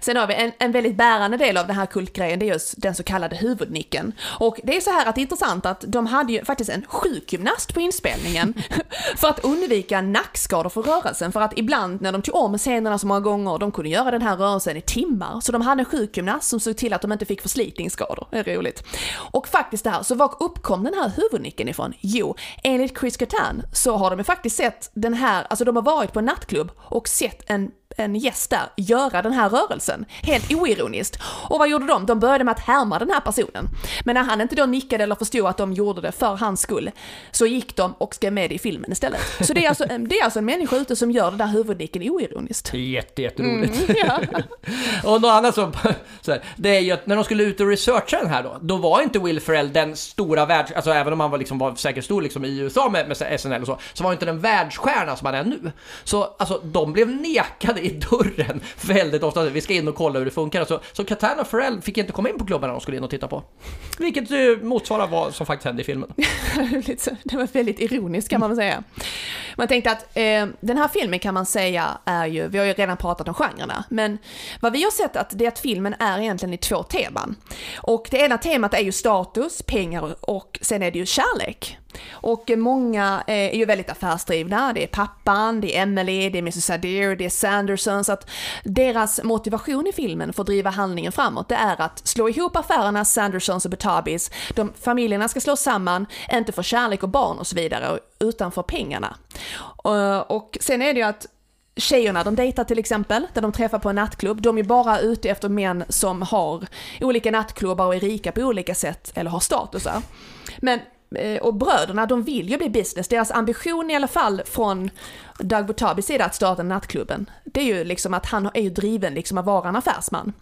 Sen har vi en, en väldigt bärande del av den här kultgrejen, det är just den så kallade huvudnicken. Och det är så här att det är intressant att de hade ju faktiskt en sjukgymnast på inspelningen för att undvika nackskador för rörelsen. För att ibland när de tog om scenerna så många gånger, de kunde göra den här rörelsen i timmar. Så de hade en sjukgymnast som såg till att de inte fick förslitningsskador. Det är roligt. Och faktiskt det här, så var uppkom den här huvudnicken ifrån? Jo, enligt Chris Kattan så har de ju faktiskt sett den här, alltså de har varit på en nattklubb och sett en en gäst där göra den här rörelsen, helt oironiskt. Och vad gjorde de? De började med att härma den här personen. Men när han inte då nickade eller förstod att de gjorde det för hans skull, så gick de och skrev med i filmen istället. Så det är alltså, det är alltså en människa ute som gör den där huvudnicken oironiskt. Det är jätte, jätteroligt. Ja. Och något annat som, så här, det är ju att när de skulle ut och researcha den här då, då var inte Will Ferrell den stora världs... Alltså även om han var, liksom, var säkert stor liksom, i USA med, med SNL och så, så var inte den världsstjärna som han är nu. Så alltså, de blev nekade i dörren väldigt ofta. Vi ska in och kolla hur det funkar. Så, så Katana och Pharrell fick inte komma in på klubben när de skulle in och titta på. Vilket eh, motsvarar vad som faktiskt hände i filmen. Det var väldigt ironiskt kan man väl säga. Man tänkte att eh, den här filmen kan man säga är ju, vi har ju redan pratat om genrerna, men vad vi har sett att det är att filmen är egentligen i två teman. Och det ena temat är ju status, pengar och sen är det ju kärlek. Och många eh, är ju väldigt affärsdrivna, det är pappan, det är Emily, det är Mrs Adair, det är Sanderson, så att deras motivation i filmen för att driva handlingen framåt, det är att slå ihop affärerna Sandersons och Betabis, de familjerna ska slås samman, inte för kärlek och barn och så vidare, utan för pengarna. Eh, och, sen är det ju att Tjejerna de dejtar till exempel, där de träffar på en nattklubb, de är bara ute efter män som har olika nattklubbar och är rika på olika sätt eller har statusar. Men Eh, och bröderna, de vill ju bli business. Deras ambition i alla fall från Doug Butabis sida att starta nattklubben, det är ju liksom att han är ju driven liksom att vara en affärsman.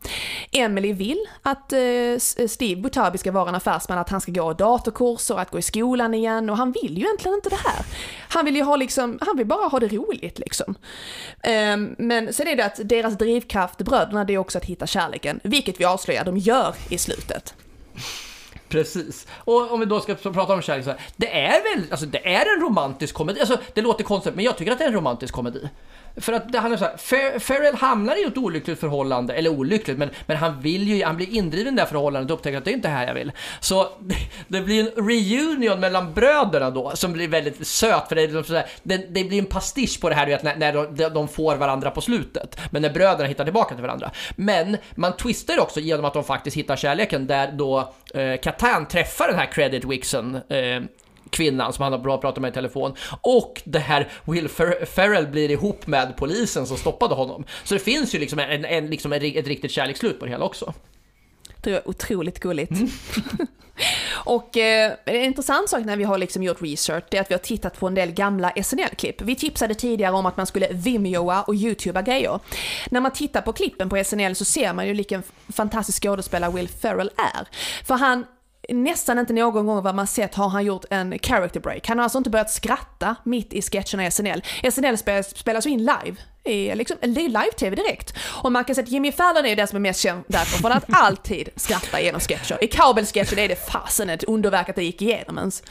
Emily vill att eh, Steve eh, Butabi ska vara en affärsman, att han ska gå datorkurser, att gå i skolan igen och han vill ju egentligen inte det här. Han vill ju ha liksom, han vill bara ha det roligt liksom. Ehm, men sen är det att deras drivkraft, bröderna, det är också att hitta kärleken, vilket vi avslöjar de gör i slutet. Precis. Och om vi då ska prata om kärlek så här, det är väl, alltså det är en romantisk komedi. Alltså det låter konstigt, men jag tycker att det är en romantisk komedi. För att det handlar så här, Fer Ferrell hamnar i ett olyckligt förhållande, eller olyckligt, men, men han vill ju, han blir indriven i det här förhållandet och upptäcker att det är inte här jag vill. Så det, blir en reunion mellan bröderna då, som blir väldigt söt, för det, är liksom så här, det, det blir en pastisch på det här, du vet, när, när de, de får varandra på slutet. Men när bröderna hittar tillbaka till varandra. Men man twistar det också genom att de faktiskt hittar kärleken, där då eh, Catan träffar den här credit wixen eh, kvinnan som han har bra pratat med i telefon och det här Will Fer Ferrell blir ihop med polisen som stoppade honom. Så det finns ju liksom, en, en, liksom ett riktigt kärleksslut på det hela också. Det är otroligt gulligt. Mm. och eh, en intressant sak när vi har liksom gjort research är att vi har tittat på en del gamla SNL-klipp. Vi tipsade tidigare om att man skulle Vimeoa och YouTuba grejer. När man tittar på klippen på SNL så ser man ju vilken fantastisk skådespelare Will Ferrell är. För han nästan inte någon gång vad man sett har han gjort en character break. Han har alltså inte börjat skratta mitt i sketcherna i SNL. SNL spelas ju in live är liksom, det är live-tv direkt. Och man kan säga att Jimmy Fallon är ju den som är mest känd därför, för att alltid skratta igenom sketcher. I Cowbell-sketchen är det fasen ett underverk att det gick igenom ens.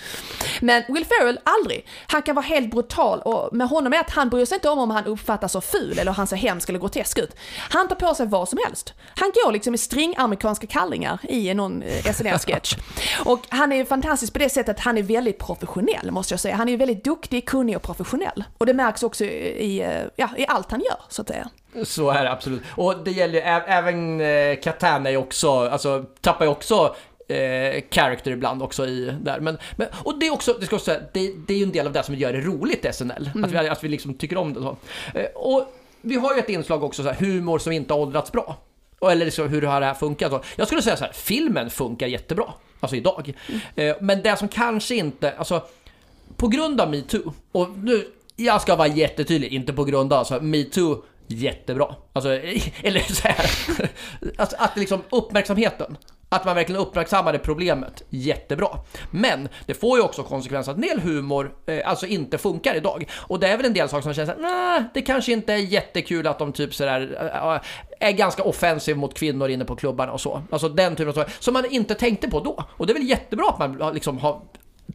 Men Will Ferrell, aldrig. Han kan vara helt brutal och med honom är att han bryr sig inte om om han uppfattas som ful eller han ser hemsk eller grotesk ut. Han tar på sig vad som helst. Han går liksom i stringamerikanska kallingar i någon eh, SNL-sketch. Och han är ju fantastisk på det sättet att han är väldigt professionell måste jag säga. Han är ju väldigt duktig, kunnig och professionell. Och det märks också i, eh, ja, i allt han gör, så att säga. Så är det absolut. Och det gäller ju även eh, Katana är också, alltså tappar ju också eh, character ibland också i där. Men, men, och det är också, det ska också säga, det, det är ju en del av det som gör det roligt i SNL. Mm. Att, vi, att vi liksom tycker om det så. Eh, och vi har ju ett inslag också så här, humor som inte har åldrats bra. Eller liksom hur har det här funkat? Så jag skulle säga så här, filmen funkar jättebra. Alltså idag. Mm. Eh, men det som kanske inte, alltså på grund av metoo, och nu jag ska vara jättetydlig, inte på grund av, alltså, så metoo, jättebra. Alltså, eller så här, alltså, att liksom uppmärksamheten, att man verkligen uppmärksammade problemet, jättebra. Men det får ju också konsekvenser att en del humor eh, alltså inte funkar idag. Och det är väl en del saker som känns såhär, nej, det kanske inte är jättekul att de typ sådär äh, eh, eh, är ganska offensiv mot kvinnor inne på klubbarna och så. Alltså den typen av saker som man inte tänkte på då. Och det är väl jättebra att man liksom har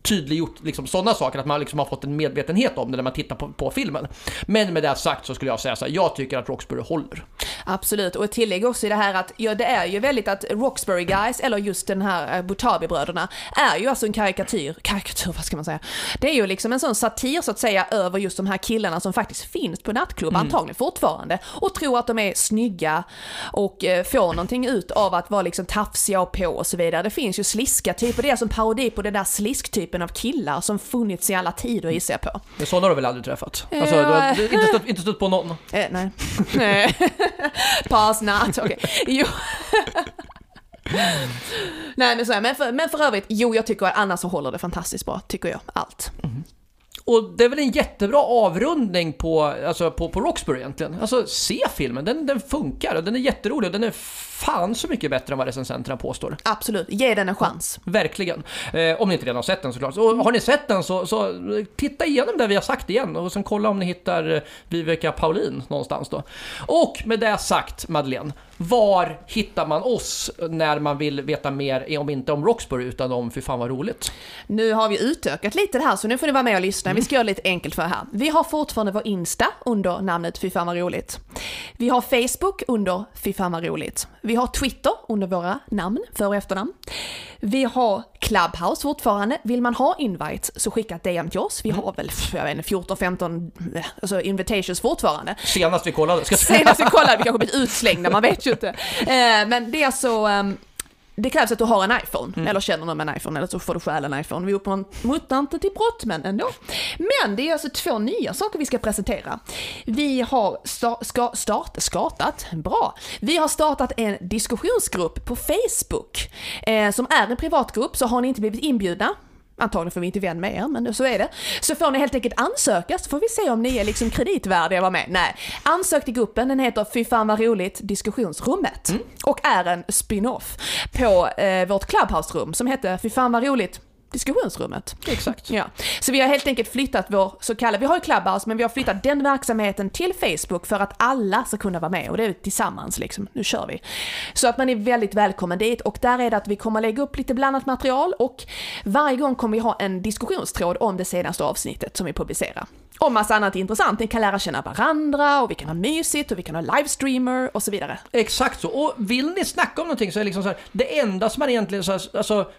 tydliggjort liksom sådana saker, att man liksom har fått en medvetenhet om det när man tittar på, på filmen. Men med det sagt så skulle jag säga så här, jag tycker att Roxbury håller. Absolut, och ett tillägg också i det här att ja, det är ju väldigt att Roxbury Guys, eller just den här eh, Butabi-bröderna, är ju alltså en karikatyr, karikatyr vad ska man säga? Det är ju liksom en sån satir så att säga över just de här killarna som faktiskt finns på nattklubb, mm. antagligen fortfarande, och tror att de är snygga och eh, får någonting ut av att vara liksom tafsiga och på och så vidare. Det finns ju sliska typer, det är som parodi på den där slisktypen av killar som funnits i alla tider gissar jag på. Men sådana har du väl aldrig träffat? Alltså, du har inte stött, inte stött på någon? Eh, nej. Pass not, okej. Jo. Nej men så här, men, för, men för övrigt, jo jag tycker att annars så håller det fantastiskt bra, tycker jag. Allt. Mm. Och det är väl en jättebra avrundning på, alltså på, på Roxbury egentligen. Alltså se filmen, den, den funkar och den är jätterolig och den är fan så mycket bättre än vad recensenterna påstår. Absolut, ge den en chans. Ja, verkligen. Eh, om ni inte redan har sett den såklart. Och har ni sett den så, så titta igenom det vi har sagt igen och sen kolla om ni hittar eh, Viveka Paulin någonstans då. Och med det sagt Madeleine, var hittar man oss när man vill veta mer, om inte om Roxbury utan om Fy fan vad roligt? Nu har vi utökat lite det här så nu får ni vara med och lyssna. Vi ska göra det lite enkelt för det här. Vi har fortfarande vår Insta under namnet Fy fan vad roligt. Vi har Facebook under Fy fan vad roligt. Vi har Twitter under våra namn, för och efternamn. Vi har Clubhouse fortfarande. Vill man ha invites så skicka ett DM till oss. Vi har väl, jag vet inte, 14-15 alltså invitations fortfarande. Senast vi kollade. Ska Senast vi kollade, vi kanske blivit utslängda, man vet ju inte. Eh, men det är så, ehm, det krävs att du har en iPhone, mm. eller känner någon med en iPhone, eller så får du stjäla en iPhone. Vi uppmuntrar inte till brott, men ändå. Men det är alltså två nya saker vi ska presentera. Vi har sta ska start startat, bra. Vi har startat en diskussionsgrupp på Facebook, eh, som är en privatgrupp, så har ni inte blivit inbjudna, Antagligen får vi inte vän med er, men så är det. Så får ni helt enkelt ansöka, så får vi se om ni är liksom kreditvärdiga att vara med. Nej, ansök till gruppen, den heter Fy fan vad roligt diskussionsrummet. Mm. Och är en spin-off på eh, vårt Clubhouse-rum som hette Fy fan vad roligt diskussionsrummet. Exakt. Ja. Så vi har helt enkelt flyttat vår så kallade, vi har ju Clubhouse men vi har flyttat den verksamheten till Facebook för att alla ska kunna vara med och det är tillsammans liksom, nu kör vi. Så att man är väldigt välkommen dit och där är det att vi kommer lägga upp lite blandat material och varje gång kommer vi ha en diskussionstråd om det senaste avsnittet som vi publicerar. Och massa annat intressant. Ni kan lära känna varandra och vi kan ha mysigt och vi kan ha livestreamer och så vidare. Exakt så. Och vill ni snacka om någonting så är det liksom så här, det enda som man egentligen så här, alltså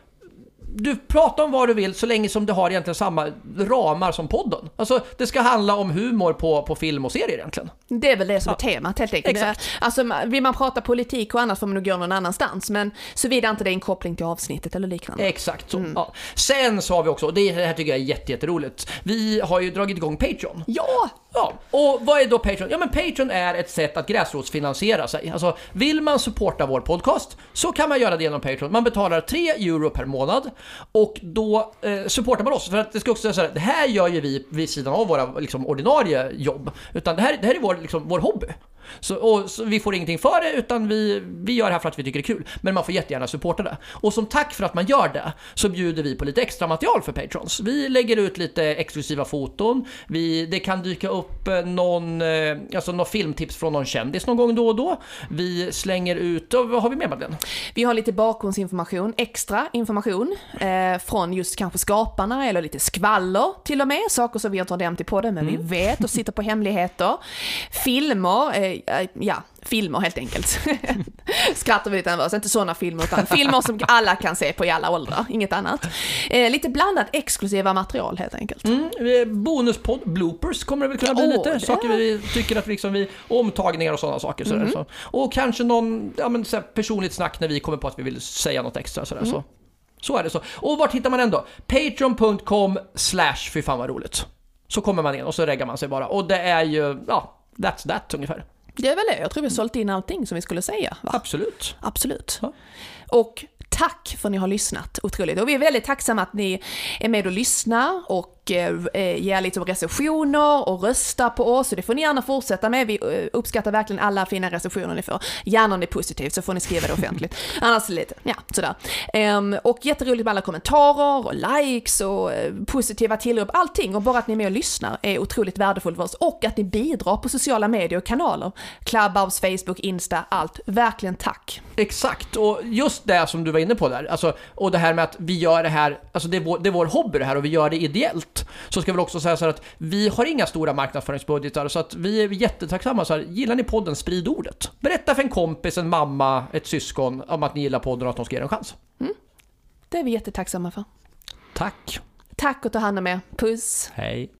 du pratar om vad du vill så länge som du har egentligen samma ramar som podden. Alltså det ska handla om humor på, på film och serier egentligen. Det är väl det som är temat helt enkelt. Exakt. Alltså vill man prata politik och annat får man nog gå någon annanstans. Men såvida inte det är en koppling till avsnittet eller liknande. Exakt så. Ja. Sen så har vi också, och det här tycker jag är jätte, jätteroligt, vi har ju dragit igång Patreon. Ja! Ja, och vad är då Patreon? Ja men Patreon är ett sätt att gräsrotsfinansiera sig. Alltså vill man supporta vår podcast så kan man göra det genom Patreon. Man betalar 3 euro per månad och då eh, supportar man oss. För att det ska också säga så här, det här gör ju vi vid sidan av våra liksom, ordinarie jobb. Utan det här, det här är vår, liksom, vår hobby. Så, och, så vi får ingenting för det utan vi, vi gör det här för att vi tycker det är kul. Men man får jättegärna supporta det. Och som tack för att man gör det så bjuder vi på lite extra material för Patrons. Vi lägger ut lite exklusiva foton. Vi, det kan dyka upp eh, någon, eh, alltså någon filmtips från någon kändis någon gång då och då. Vi slänger ut, och vad har vi mer Madeleine? Vi har lite bakgrundsinformation, extra information eh, från just kanske skaparna eller lite skvaller till och med. Saker som vi inte har nämnt i podden men vi vet och sitter på hemligheter. Filmer, eh, ja, filmer helt enkelt. Skrattar vi lite nervöst, inte sådana filmer utan filmer som alla kan se på i alla åldrar, inget annat. Eh, lite blandat exklusiva material helt enkelt. Mm, eh, bonuspodd, bloopers kommer det väl kunna bli Åh, lite. Saker vi tycker att vi liksom vi, omtagningar och sådana saker. Sådär, Mm. så. Och kanske någon ja, men, såhär, personligt snack när vi kommer på att vi vill säga något extra. Sådär, Mm. så. så är det så. Och vart hittar man den då? Patreon.com slash fy fan vad roligt. Så kommer man in och så reggar man sig bara. Och det är ju, ja, that's that ungefär. Det är väl det, jag tror vi har sålt in allting som vi skulle säga. Va? Absolut. Absolut. Ja. Och tack för att ni har lyssnat, otroligt. Och vi är väldigt tacksamma att ni är med och lyssnar och eh, ger lite recensioner och röstar på oss. Och det får ni gärna fortsätta med. Vi eh, uppskattar verkligen alla fina recensioner ni får. Gärna om det är positivt så får ni skriva det offentligt. Annars lite, ja, sådär. Ehm, och jätteroligt med alla kommentarer och likes och eh, positiva tillrop. Allting och bara att ni är med och lyssnar är otroligt värdefullt för oss. Och att ni bidrar på sociala medier och kanaler. Clubhouse, Facebook, Insta, allt. Verkligen tack. Exakt, och just det som du var inne på där, alltså, och det här med att vi gör det här, alltså det är, vår, det är vår hobby det här och vi gör det ideellt. Så ska väl också säga så här att vi har inga stora marknadsföringsbudgetar så att vi är jättetacksamma så här, gillar ni podden, sprid ordet. Berätta för en kompis, en mamma, ett syskon om att ni gillar podden och att de ska ge er en chans. Det är vi jättetacksamma för. Tack. Tack och ta hand om er. Puss! Hej.